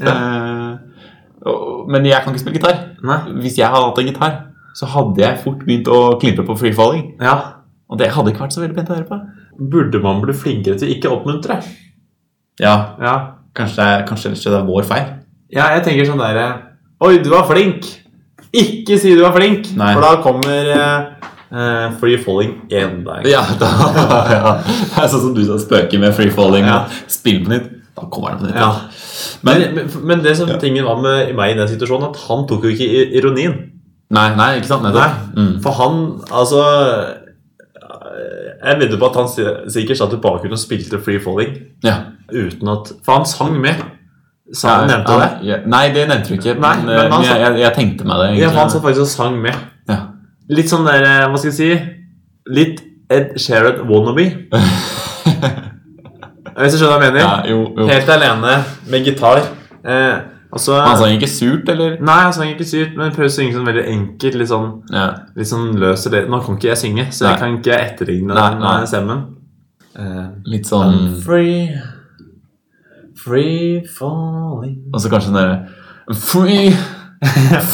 Og- men jeg kan ikke spille gitar. Nei. Hvis jeg hadde hatt en gitar, så hadde jeg fort begynt å klimpe på free falling. Ja. Og det hadde ikke vært så veldig pent å høre på. Burde man bli flinkere til ikke oppmuntre? Ja, Ja. kanskje det er, kanskje det er vår feil. ja, jeg tenker sånn derre Oi, du var flink! Ikke si du var flink, Nei. for da kommer eh, eh, free falling én gang. Ja, da, ja. Det er sånn som du sa, spøker med free falling. Ja. og Spill på nytt. Da kommer den på nytt. Ja. Men, Men, men, det som tingen var med meg i den situasjonen, at han tok jo ikke ironien. nei, nei, ikke sant? Nettopp. Mm. For han, altså Jeg vedder på at han si- sikkert satt i bakgrunnen og spilte free falling Ja. uten at For han sang med. Sa han nevnte ja, det? ja. Nei, det nevnte du ikke. Nei, men, men eh, han jeg, jeg, jeg tenkte meg det. Ja, han satt faktisk og sang med. Ja. Litt sånn der, eh, hva skal jeg si Litt Ed Sheeran wannabe. Hvis du skjønner hva jeg mener? Ja, jo, jo. Helt alene med gitar. Eh, altså, Han sang ikke surt, eller? Nei, han sang ikke surt, men prøvde å synge sånn veldig enkelt. Litt sånn, Ja. litt sånn løs og det. Nå kan ikke jeg synge, så Nei. jeg kan ikke etterligne Nei, nei. den stemmen. Uh, Litt sånn free, free falling Og så kanskje den derre Free,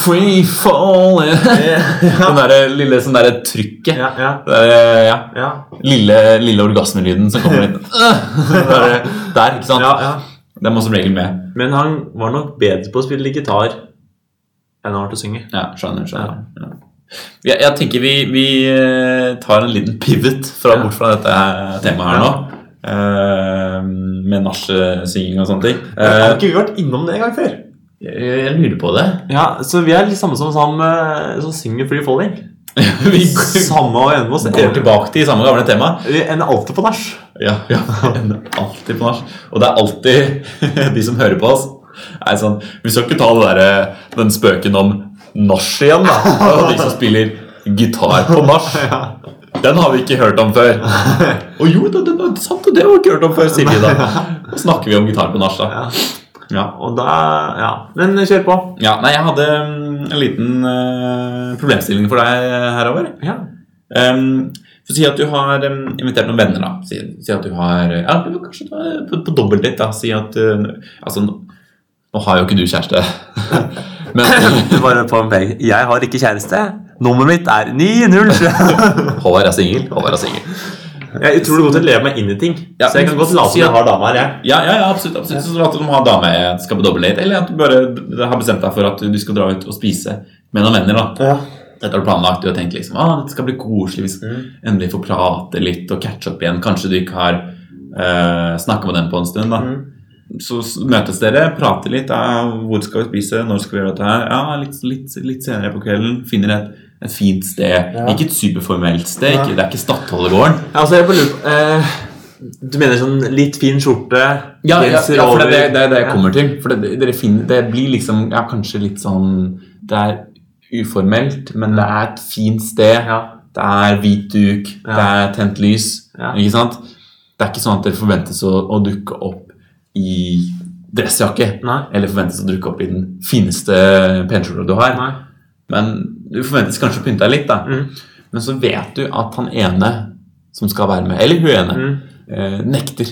free falling Den derre lille sånn derre trykket. Ja, ja, Der, ja. ja. Lille, lille orgasmelyden som kommer inn. Der, der, ikke sant? ja, ja. Den må som regel med. Men han var nok bedre på å spille gitar enn han var til å synge. Ja, skjønner. skjønner. Ja. Jeg, jeg tenker vi, vi eh, tar en liten pivot fra, bort fra dette temaet her nå. Uh, med nachsynging og sånne ting. Har Eh, ikke vi vært innom det en gang før? jeg, jeg lurer på det. Ja, så vi er litt samme som han som synger Free Falling. vi Samme og ene med oss. går tilbake til samme gamle tema. Vi ender alltid på nach. Ja, ja. alltid på nach. Og det er alltid de som hører på oss, er sånn Vi skal ikke ta det der, den spøken om nach igjen, da. Og de som spiller gitar på nach. Den har vi ikke hørt om før. Og jo, det, det, det, sant, det har vi ikke hørt om før, sier vi da. Da snakker vi om gitar på nach, da. Ja. Og da Ja. Men kjør på. ja. Nei, jeg hadde mm, en liten uh, problemstilling for deg herover. Ja. Um, for Si at du har um, invitert noen venner. da Si, si at du har Ja, du, kanskje du er på, på dobbeltdate. da Si at uh, Altså, nå, har jo ikke du kjæreste. Men Bare på en peng. Jeg har ikke kjæreste. Nummeret mitt er 907. Håvard er singel. Håvard er singel. Jeg er utrolig god til å leve meg inn i ting. Ja, så jeg kan godt late som jeg har dame her. jeg. Ja, ja, ja, absolutt. absolutt. Så at du har ha dame skal på dobbeltdate, eller at du bare har bestemt deg for at du skal dra ut og spise med noen venner. da Ja. Dette har du planlagt du har tenkt liksom, ah, dette skal bli koselig hvis Mm. endelig får prate litt og catche opp igjen. Kanskje du ikke har uh, snakka med dem på en stund. da Mm. Så møtes dere, prater litt. Ja, hvor skal vi spise? Når skal vi gjøre dette her? Ja, Litt, litt, litt senere på kvelden. Finner et, et fint sted. Ja. Ikke et superformelt sted. Ja. Ikke, det er ikke Stadholdegården. Ja, altså, jeg bare lurer på eh, Du mener sånn litt fin skjorte? Ja, ja, ja, for det er det det, det jeg kommer til. For det, finner, det blir liksom ja, kanskje litt sånn Det er uformelt, men det er et fint sted. Ja. Det er hvit duk, Ja. det er tent lys. Ja. Ikke sant? Det er ikke sånn at dere forventes å, å dukke opp i dressjakke. Nei. Eller forventes å dukke opp i den fineste penskjorta du har. Nei. Men du forventes kanskje å pynte deg litt, da. Mm. Men så vet du at han ene som skal være med, eller hun ene, Mm. eh, nekter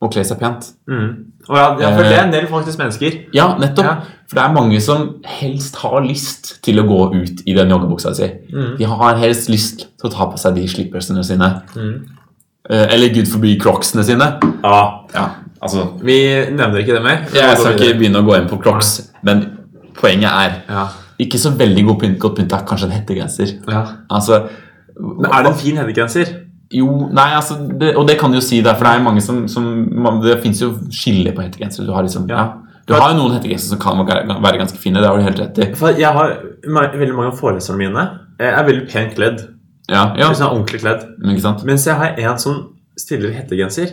å kle seg pent. Mm. Og ja, for det er en del faktisk mennesker. Ja, nettopp. Ja. For det er mange som helst har lyst til å gå ut i den joggebuksa si. Mm. De har helst lyst til å ta på seg de slippersene sine. Mm. Eh, eller gud forby crocsene sine. Ja. Ja, altså Vi nevner ikke det mer. Jeg skal ikke begynne å gå inn på crocs, men poenget er Ja. ikke så veldig god pynt, godt pynta, kanskje en hettegenser. ja. Altså Men er det en fin hettegenser? Jo, nei, altså det, Og det kan du jo si, der, for det er mange som, som man, Det fins jo skille på hettegensere. Du har liksom Ja. ja. Du har jo noen hettegensere som kan være ganske fine. Det har du helt rett i. For jeg har Veldig mange av foreleserne mine er veldig pent kledd. Ja, ja, Sånn ordentlig kledd. men ikke sant? Mens jeg har en som stiller hettegenser.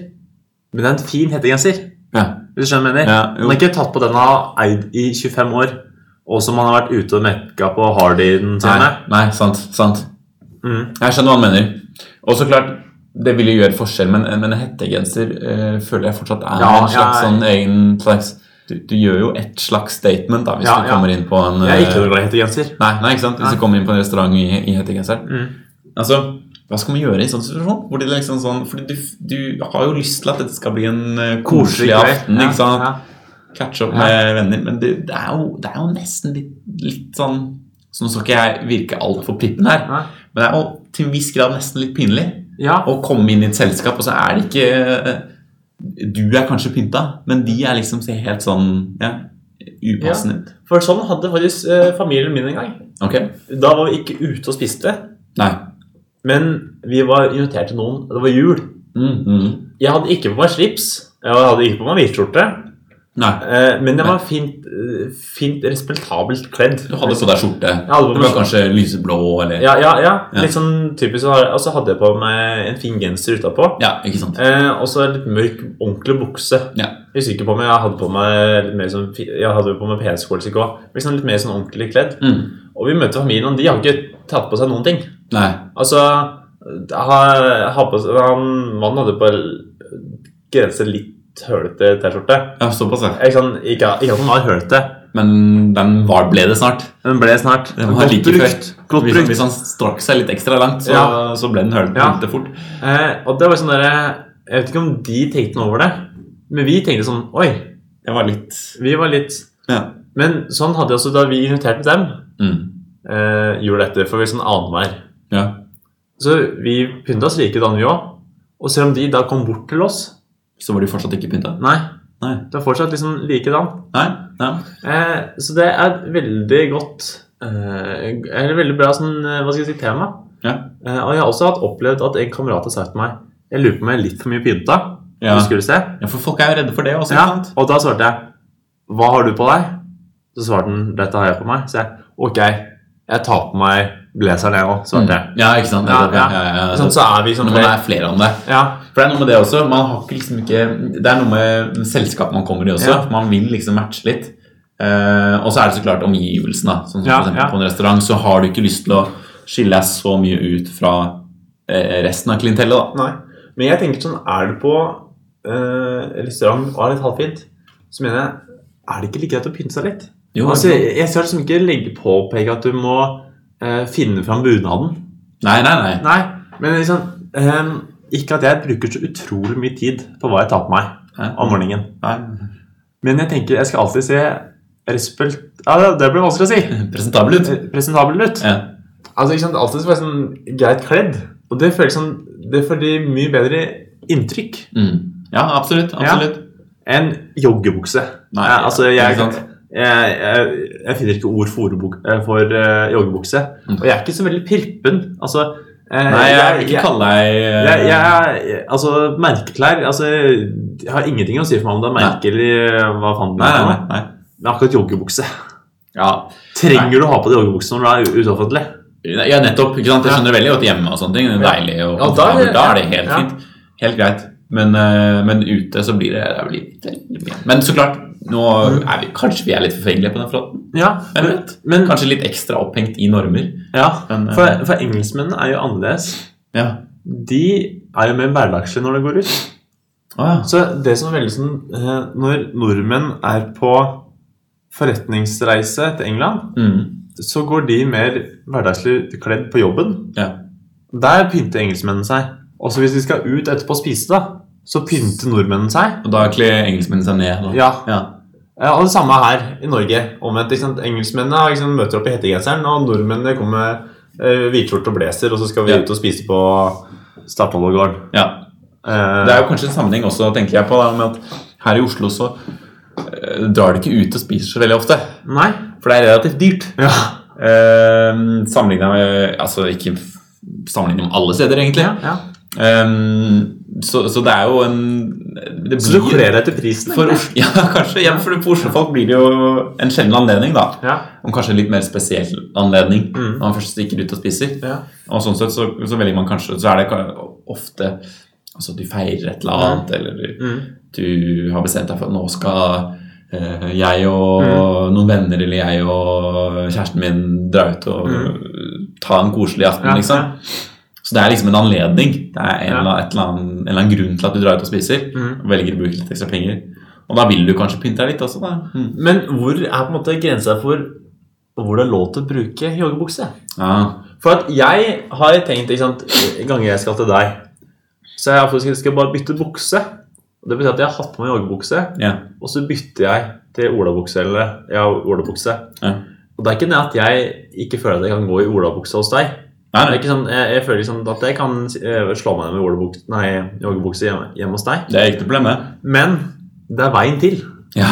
Men det er en fin hettegenser. Ja, Hvis du skjønner jeg mener? Ja, han har ikke tatt på den han har eid i 25 år, og som han har vært ute og mekka på hardyen Nei, sine. nei, sant. sant. Mm. Jeg skjønner hva han mener. Og så klart, det vil jo gjøre forskjell, men, men hettegenser eh, føler jeg fortsatt er Ja, en slags jeg- sånn egen slags du, du gjør jo et slags statement da, hvis Ja, du kommer inn på en Jeg er ikke eh, noe glad i hettegenser. Nei, nei, ikke sant? Hvis Nei. du kommer inn på en restaurant i, i hettegenser. Mm. Altså, hva skal man gjøre i en sånn situasjon? Liksom sånn, fordi du, du har jo lyst til at dette skal bli en uh, koselig aften. Ikke sant? ja. up med venner. Men det, det, er jo, det er jo nesten litt, litt sånn Så nå skal ikke jeg virke altfor prippen her, men det er jo til en viss grad nesten litt pinlig Ja. å komme inn i et selskap, og så er det ikke Du er kanskje pynta, men de er liksom ser helt sånn ja, upassende ut. For sånn hadde faktisk eh, familien min en gang. Okay. Da var vi ikke ute og spiste, Nei. men vi var invitert til noen. Det var jul. Mm, mm. Jeg hadde ikke på meg slips. Jeg hadde ikke på meg hvitskjorte. Eh, men jeg var fint, eh, fint respektabelt kledd. Du hadde på deg skjorte. På Det var kanskje lyseblå eller Ja, ja, ja. Litt sånn typisk. Og så hadde jeg på meg en fin genser utapå. Ja, ikke sant? Eh, og så litt mørk, ordentlig bukse. Ja. Jeg husker ikke på meg, jeg hadde på meg litt mer sånn Jeg hadde på meg PS-shorts òg. Liksom litt mer sånn ordentlig kledd. Mm. Og vi møtte familien, og de har ikke tatt på seg noen ting. Nei. Altså har, har på, han, Mannen hadde på grense litt hølete T-skjorte. Ja, såpass, ja. Ikke, sånn, ikke, ikke at den var hølete, Men den var, ble det snart. den ble snart Den var like brukt. Godt brukt. hvis han strakk seg litt ekstra langt, så, Ja. så ble den hølete Ja. fort. Eh, og det var sånn der, Jeg vet ikke om de tenkte noe over det, men vi tenkte sånn Oi, Det var vi var litt Ja. Men sånn hadde jeg også da vi inviterte dem. Mm. Eh, gjorde dette for vi sånn annenhver. ja. Så vi pynta oss likedan, vi òg. Og selv om de da kom bort til oss Så var de fortsatt ikke pynta? Nei, Nei. det er fortsatt liksom likedan. Nei? Nei. Eh, så det er veldig godt eh, Eller veldig bra sånn, eh, hva skal jeg si, tema. Ja. Eh, og jeg har også hatt opplevd at en kamerat har sagt til meg Jeg lurer på om jeg er litt for mye pynta. Ja. Du skulle se. ja, for folk er jo redde for det også, Ja, sant? og da svarte jeg Hva har du på deg? Så svarte han Dette har jeg på meg. Så jeg Ok, jeg tar på meg blazeren jeg òg, svarte jeg. Ja, ikke sant? Ja, ja. ja, ja, ja. Sånn, så er vi sånn Når man er flere om det. Ja. For det er noe med det også. Man har ikke liksom ikke Det er noe med selskapet man kommer i også. Ja. Man vil liksom matche litt. Uh, og så er det så klart omgivelsene. Sånn som Ja, for ja. På en restaurant så har du ikke lyst til å skille deg så mye ut fra uh, resten av klientellet. da. Nei. Men jeg tenker sånn Er du på uh, restaurant og er litt halvfint, så mener jeg Er det ikke like greit å pynte seg litt? Jo, altså, jeg, jeg skal liksom ikke legge på peke at du må eh, finne fram bunaden. Nei, nei, nei. Nei, men liksom eh, Ikke at jeg bruker så utrolig mye tid på hva jeg tar på meg Nei. om morgenen. nei. Men jeg tenker jeg skal alltid se respekt... Ja, det- blir vanskelig å si. Presentabel ut. Eh, Presentabel ut. Ja. Altså, ikke sant, Alltid skal være sånn greit kledd. Og det føles sånn Det får de mye bedre inntrykk Mm. ja, absolutt. absolutt. enn joggebukse. Nei, Ja, altså, jeg, jeg, jeg, jeg finner ikke ord for, eh, for uh, joggebukse. Mm. Og jeg er ikke så veldig prippen. Altså eh, Nei, jeg vil ikke kalle deg jeg, jeg, altså, merkeklær altså, Jeg har ingenting å si for meg om det er merke eller hva faen det er. nei, Men akkurat joggebukse Ja. Trenger du å ha på deg joggebukse når du er utoffentlig? ja, nettopp. ikke sant? Jeg skjønner veldig godt hjemme og sånne ting. Det er deilig og Ja, da er. Da er det helt fint. Helt greit. Men, eh, men ute så blir det, det blir litt mye. Men så klart, nå er vi, kanskje vi er litt forfengelige på den fronten. Ja, men, men Kanskje litt ekstra opphengt i normer. ja, Men, eh, for, for engelskmennene er jo annerledes. Ja. De er jo mer hverdagslige når de går ut. Ah, ja. Så det som er veldig sånn eh, Når nordmenn er på forretningsreise til England, Mm. så går de mer hverdagslig kledd på jobben. Ja. Der pynter engelskmennene seg. Også hvis de skal ut etterpå og spise, da, så pynter nordmennene seg. Og da kler engelskmennene seg ned. Ja, Ja. Og det samme her i Norge. Omvendt? Engelskmennene liksom møter opp i hettegenseren, og nordmennene kommer med uh, hvitskjorte og blazer, og så skal vi Ja. ut og spise på Statoil-gården. ja. Eh, Det er jo kanskje en sammenheng også, tenker jeg på, da, med at her i Oslo så eh, drar de ikke ut og spiser så veldig ofte. Nei. For det er relativt dyrt. Ja. Eh, Sammenligna med Altså ikke sammenlignet med alle steder, egentlig. ja, ja. Ehm, så, så det er jo en det Så du blir- kler deg til prisen? for Ja, kanskje. Ja, for, Oslo-folk blir det jo en sjelden anledning, da. Ja. Om kanskje en litt mer spesiell anledning Mm. når man først stikker ut og spiser. Ja. Og sånn sett så, så velger man kanskje Så er det ofte Altså du feirer et eller annet, eller Mm. du har bestemt deg for at nå skal eh, jeg og Mm. noen venner eller jeg og kjæresten min dra ut og ta en koselig aften, Mm. Ja, liksom. Så det er liksom en anledning. Det er en, eller, annen, en eller annen grunn til at du drar ut og spiser. Mm. Og velger å bruke litt ekstra penger. Og da vil du kanskje pynte deg litt også, da. Mm. Men hvor er på en måte grensa for hvor det er lov til å bruke joggebukse? Ja. For at jeg har tenkt, ikke sant, ganger jeg skal til deg, så jeg faktisk skal bare bytte bukse. Og Det betyr at jeg har hatt på meg joggebukse, ja. og så bytter jeg til olabukse eller ja, olabukse. ja. Og det er ikke det at jeg ikke føler at jeg kan gå i olabukse hos deg. Nei, nei. ikke sånn, jeg, jeg føler liksom at jeg kan eh, slå meg ned med joggebukse hjemme, hjemme hos deg. Det er ikke problemet. problem. Men det er veien til. Ja.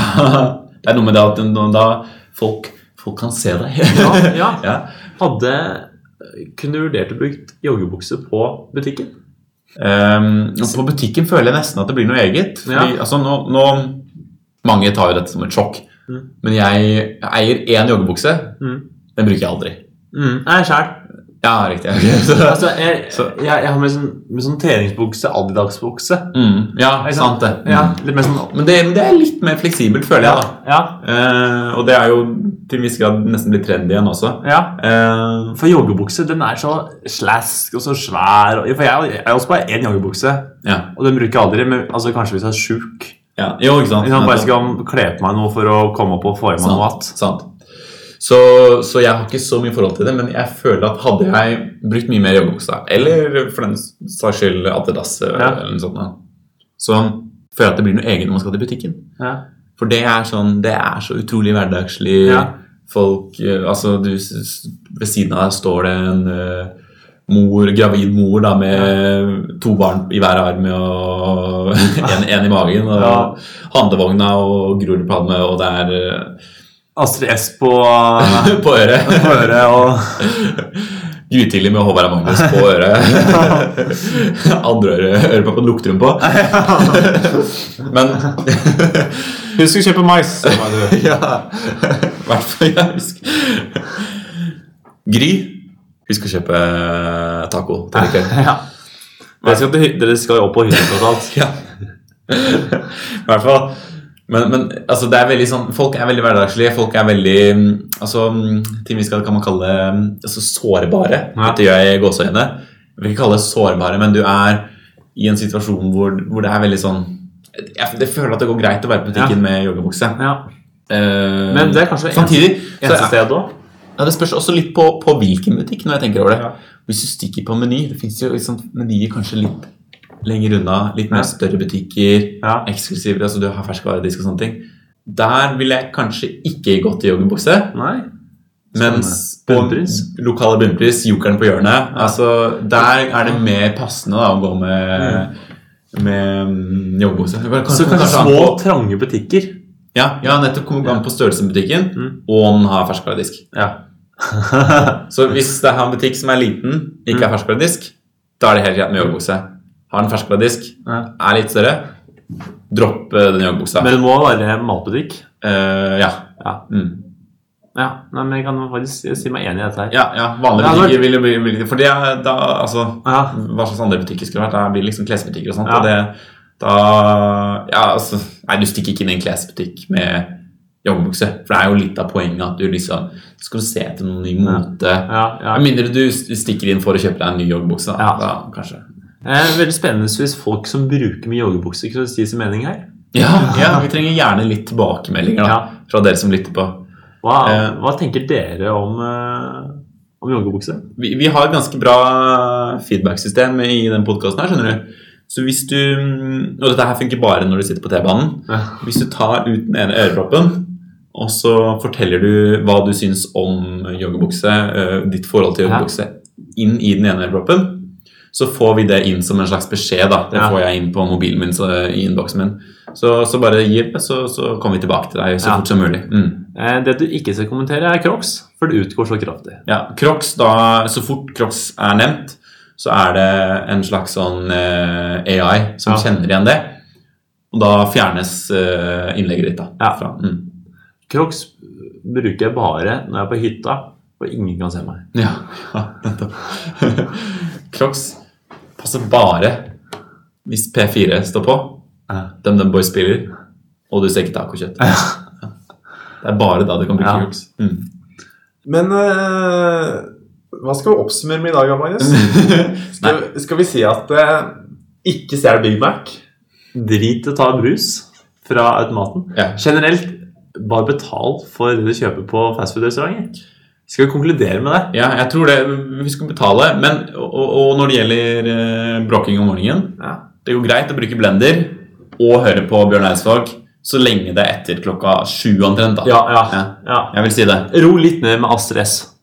Det er noe med det at da folk, folk kan se deg. Ja, ja. ja. Hadde Kunne du vurdert å bruke joggebukse på butikken? Um, på butikken føler jeg nesten at det blir noe eget. Fordi, Ja. altså, nå, nå, mange tar jo dette som et sjokk. Mm. Men jeg eier én joggebukse. Mm. Den bruker jeg aldri. Mm. Nei, sjæl. Ja, riktig. Okay. Så, Altså, jeg, Så- jeg, jeg har med sånn, med sånn treningsbukse, Adidas-bukse. mm, ja, Ikke sant det. Mm. Ja, litt mer sånn Men det, men det er litt mer fleksibelt, føler jeg. da. Ja. Eh, og det er jo til en viss grad nesten blitt trendy igjen også. ja. Eh, For joggebukse, den er så slask og så svær. og- For jeg, jeg har også bare én joggebukse, ja. og den bruker jeg aldri. Men altså, kanskje hvis jeg er sjuk. ja. Jo, ikke sant. Hvis jeg bare skal kle på meg noe for å komme opp og få i meg noe Sant. igjen. Så, så jeg har ikke så mye forhold til det, men jeg føler at hadde jeg brukt mye mer joggebuksa, eller for den saks skyld Adidas, Ja. eller noe sånt, så føler jeg at det blir noe eget når man skal til butikken. Ja. For det er sånn, det er så utrolig hverdagslig. Ja. Folk, eh, altså du, Ved siden av deg står det en eh, mor, gravid mor da, med to barn i hver arm og en, en i magen. Og handlevogna og Grorudpalme, og det er eh, Astrid S på, på øret. på øret og Grytidlig med Håvard Magnus på øret. Andre øret øreproppen lukter hun på. Men Husk å kjøpe mais! sa du. Ja. I hvert fall jeg husker. Gry, husk å kjøpe taco til i kveld. Ja. Dere skal, jo opp på hytta tross alt. Ja. I hvert fall. Men, men altså, det er veldig sånn, folk er veldig hverdagslige. Folk er veldig mm, altså, mm, ting vi skal kan man kalle mm, altså, sårbare. Ja. Dette gjør jeg i gåseøyne. Jeg vil ikke kalle det sårbare, men du er i en situasjon hvor, hvor det er veldig sånn jeg, jeg føler at det går greit å være på butikken med joggebukse. Ja. Uh, Men det er kanskje Samtidig eneste, eneste sted òg. ja, Det spørs også litt på, på hvilken butikk. når jeg tenker over det. Ja. Hvis du stikker på Meny Det fins jo liksom, menyer kanskje litt lenger unna. Litt mer Ja. større butikker. Ja. Eksklusive. altså Du har ferskvaredisk og sånne ting. Der ville jeg kanskje ikke gått i joggebukse. Nei. Mens på bunnpris. lokale bunnpris, jokeren på hjørnet altså Der er det mer passende da, å gå med, med mm, joggebukse. Så kanskje små, trange butikker. Ja, ja, nettopp kommer an på størrelsen på butikken, Mm. og om den har ferskvaredisk. Ja. Så hvis det er en butikk som er liten, ikke Mm. har ferskvaredisk, da er det helt greit med joggebukse. Har en ferskvaredisk, Ja. er litt større, dropp eh, den joggebuksa. Men det må være matbutikk. Uh, ja. Ja. Mm. ja. Nei, men jeg kan faktisk si meg enig i dette her. ja. Ja, vanlige butikker vil jo bli bli- For det da, altså Ja. Hva slags andre butikker skulle vært? Da blir det liksom klesbutikker og sånt. Ja. Og det, da Ja, altså Nei, du stikker ikke inn i en klesbutikk med joggebukse. For det er jo litt av poenget at du liksom skal du se etter noen ny mote. Ja, ja. Med mindre du stikker inn for å kjøpe deg en ny joggebukse. Da, Ja. da kanskje. Eh, veldig spennende hvis folk som bruker mye joggebukser, kunne si sin mening her. Ja, ja, vi trenger gjerne litt tilbakemeldinger da, Ja. fra dere som lytter på. Hva, Eh. hva tenker dere om, eh, om joggebukse? Vi, vi har et ganske bra feedback-system i den podkasten her, skjønner du. Så hvis du Og dette her funker bare når du sitter på T-banen. Ja. Hvis du tar ut den ene øreproppen, og så forteller du hva du syns om joggebukse, øh, ditt forhold til Ja. joggebukse, inn i den ene øreproppen, så får vi det inn som en slags beskjed. da. Det får jeg inn på mobilen min så, i innboksen min. Så, så bare gi det, så, så kommer vi tilbake til deg så fort som mulig. Mm. Eh, Det du ikke skal kommentere, er Crocs, for det utgår så kraftig. Ja, Crocs, da, Så fort Crocs er nevnt, så er det en slags sånn uh, AI som Ja. kjenner igjen det. Og da fjernes uh, innlegget ditt. da. Ja. Fra, mm. Crocs bruker jeg bare når jeg er på hytta og ingen kan se meg. Ja, ja, nettopp. Crocs passer bare hvis P4 står på. DumDum Boys spiller, og du steker tacokjøtt. Det er bare da du kan bruke Ja. Crocs. Mm. Men uh, hva skal vi oppsummere med i dag, Magnus? Skal, vi- skal vi si at uh, ikke stjel Big Mac? Drit i å ta brus fra automaten. Ja. Generelt, bare betal for det du kjøper på fastfood-restauranter. Skal vi konkludere med det? Ja, jeg tror det. Vi skal betale. Men, og, og- når det gjelder eh, bråking om morgenen Ja. Det går greit å bruke blender og høre på Bjørn Eidsvåg så lenge det er etter klokka sju omtrent. da. Ja, ja. Ja. ja. Jeg vil si det. Ro litt ned med Astrid S.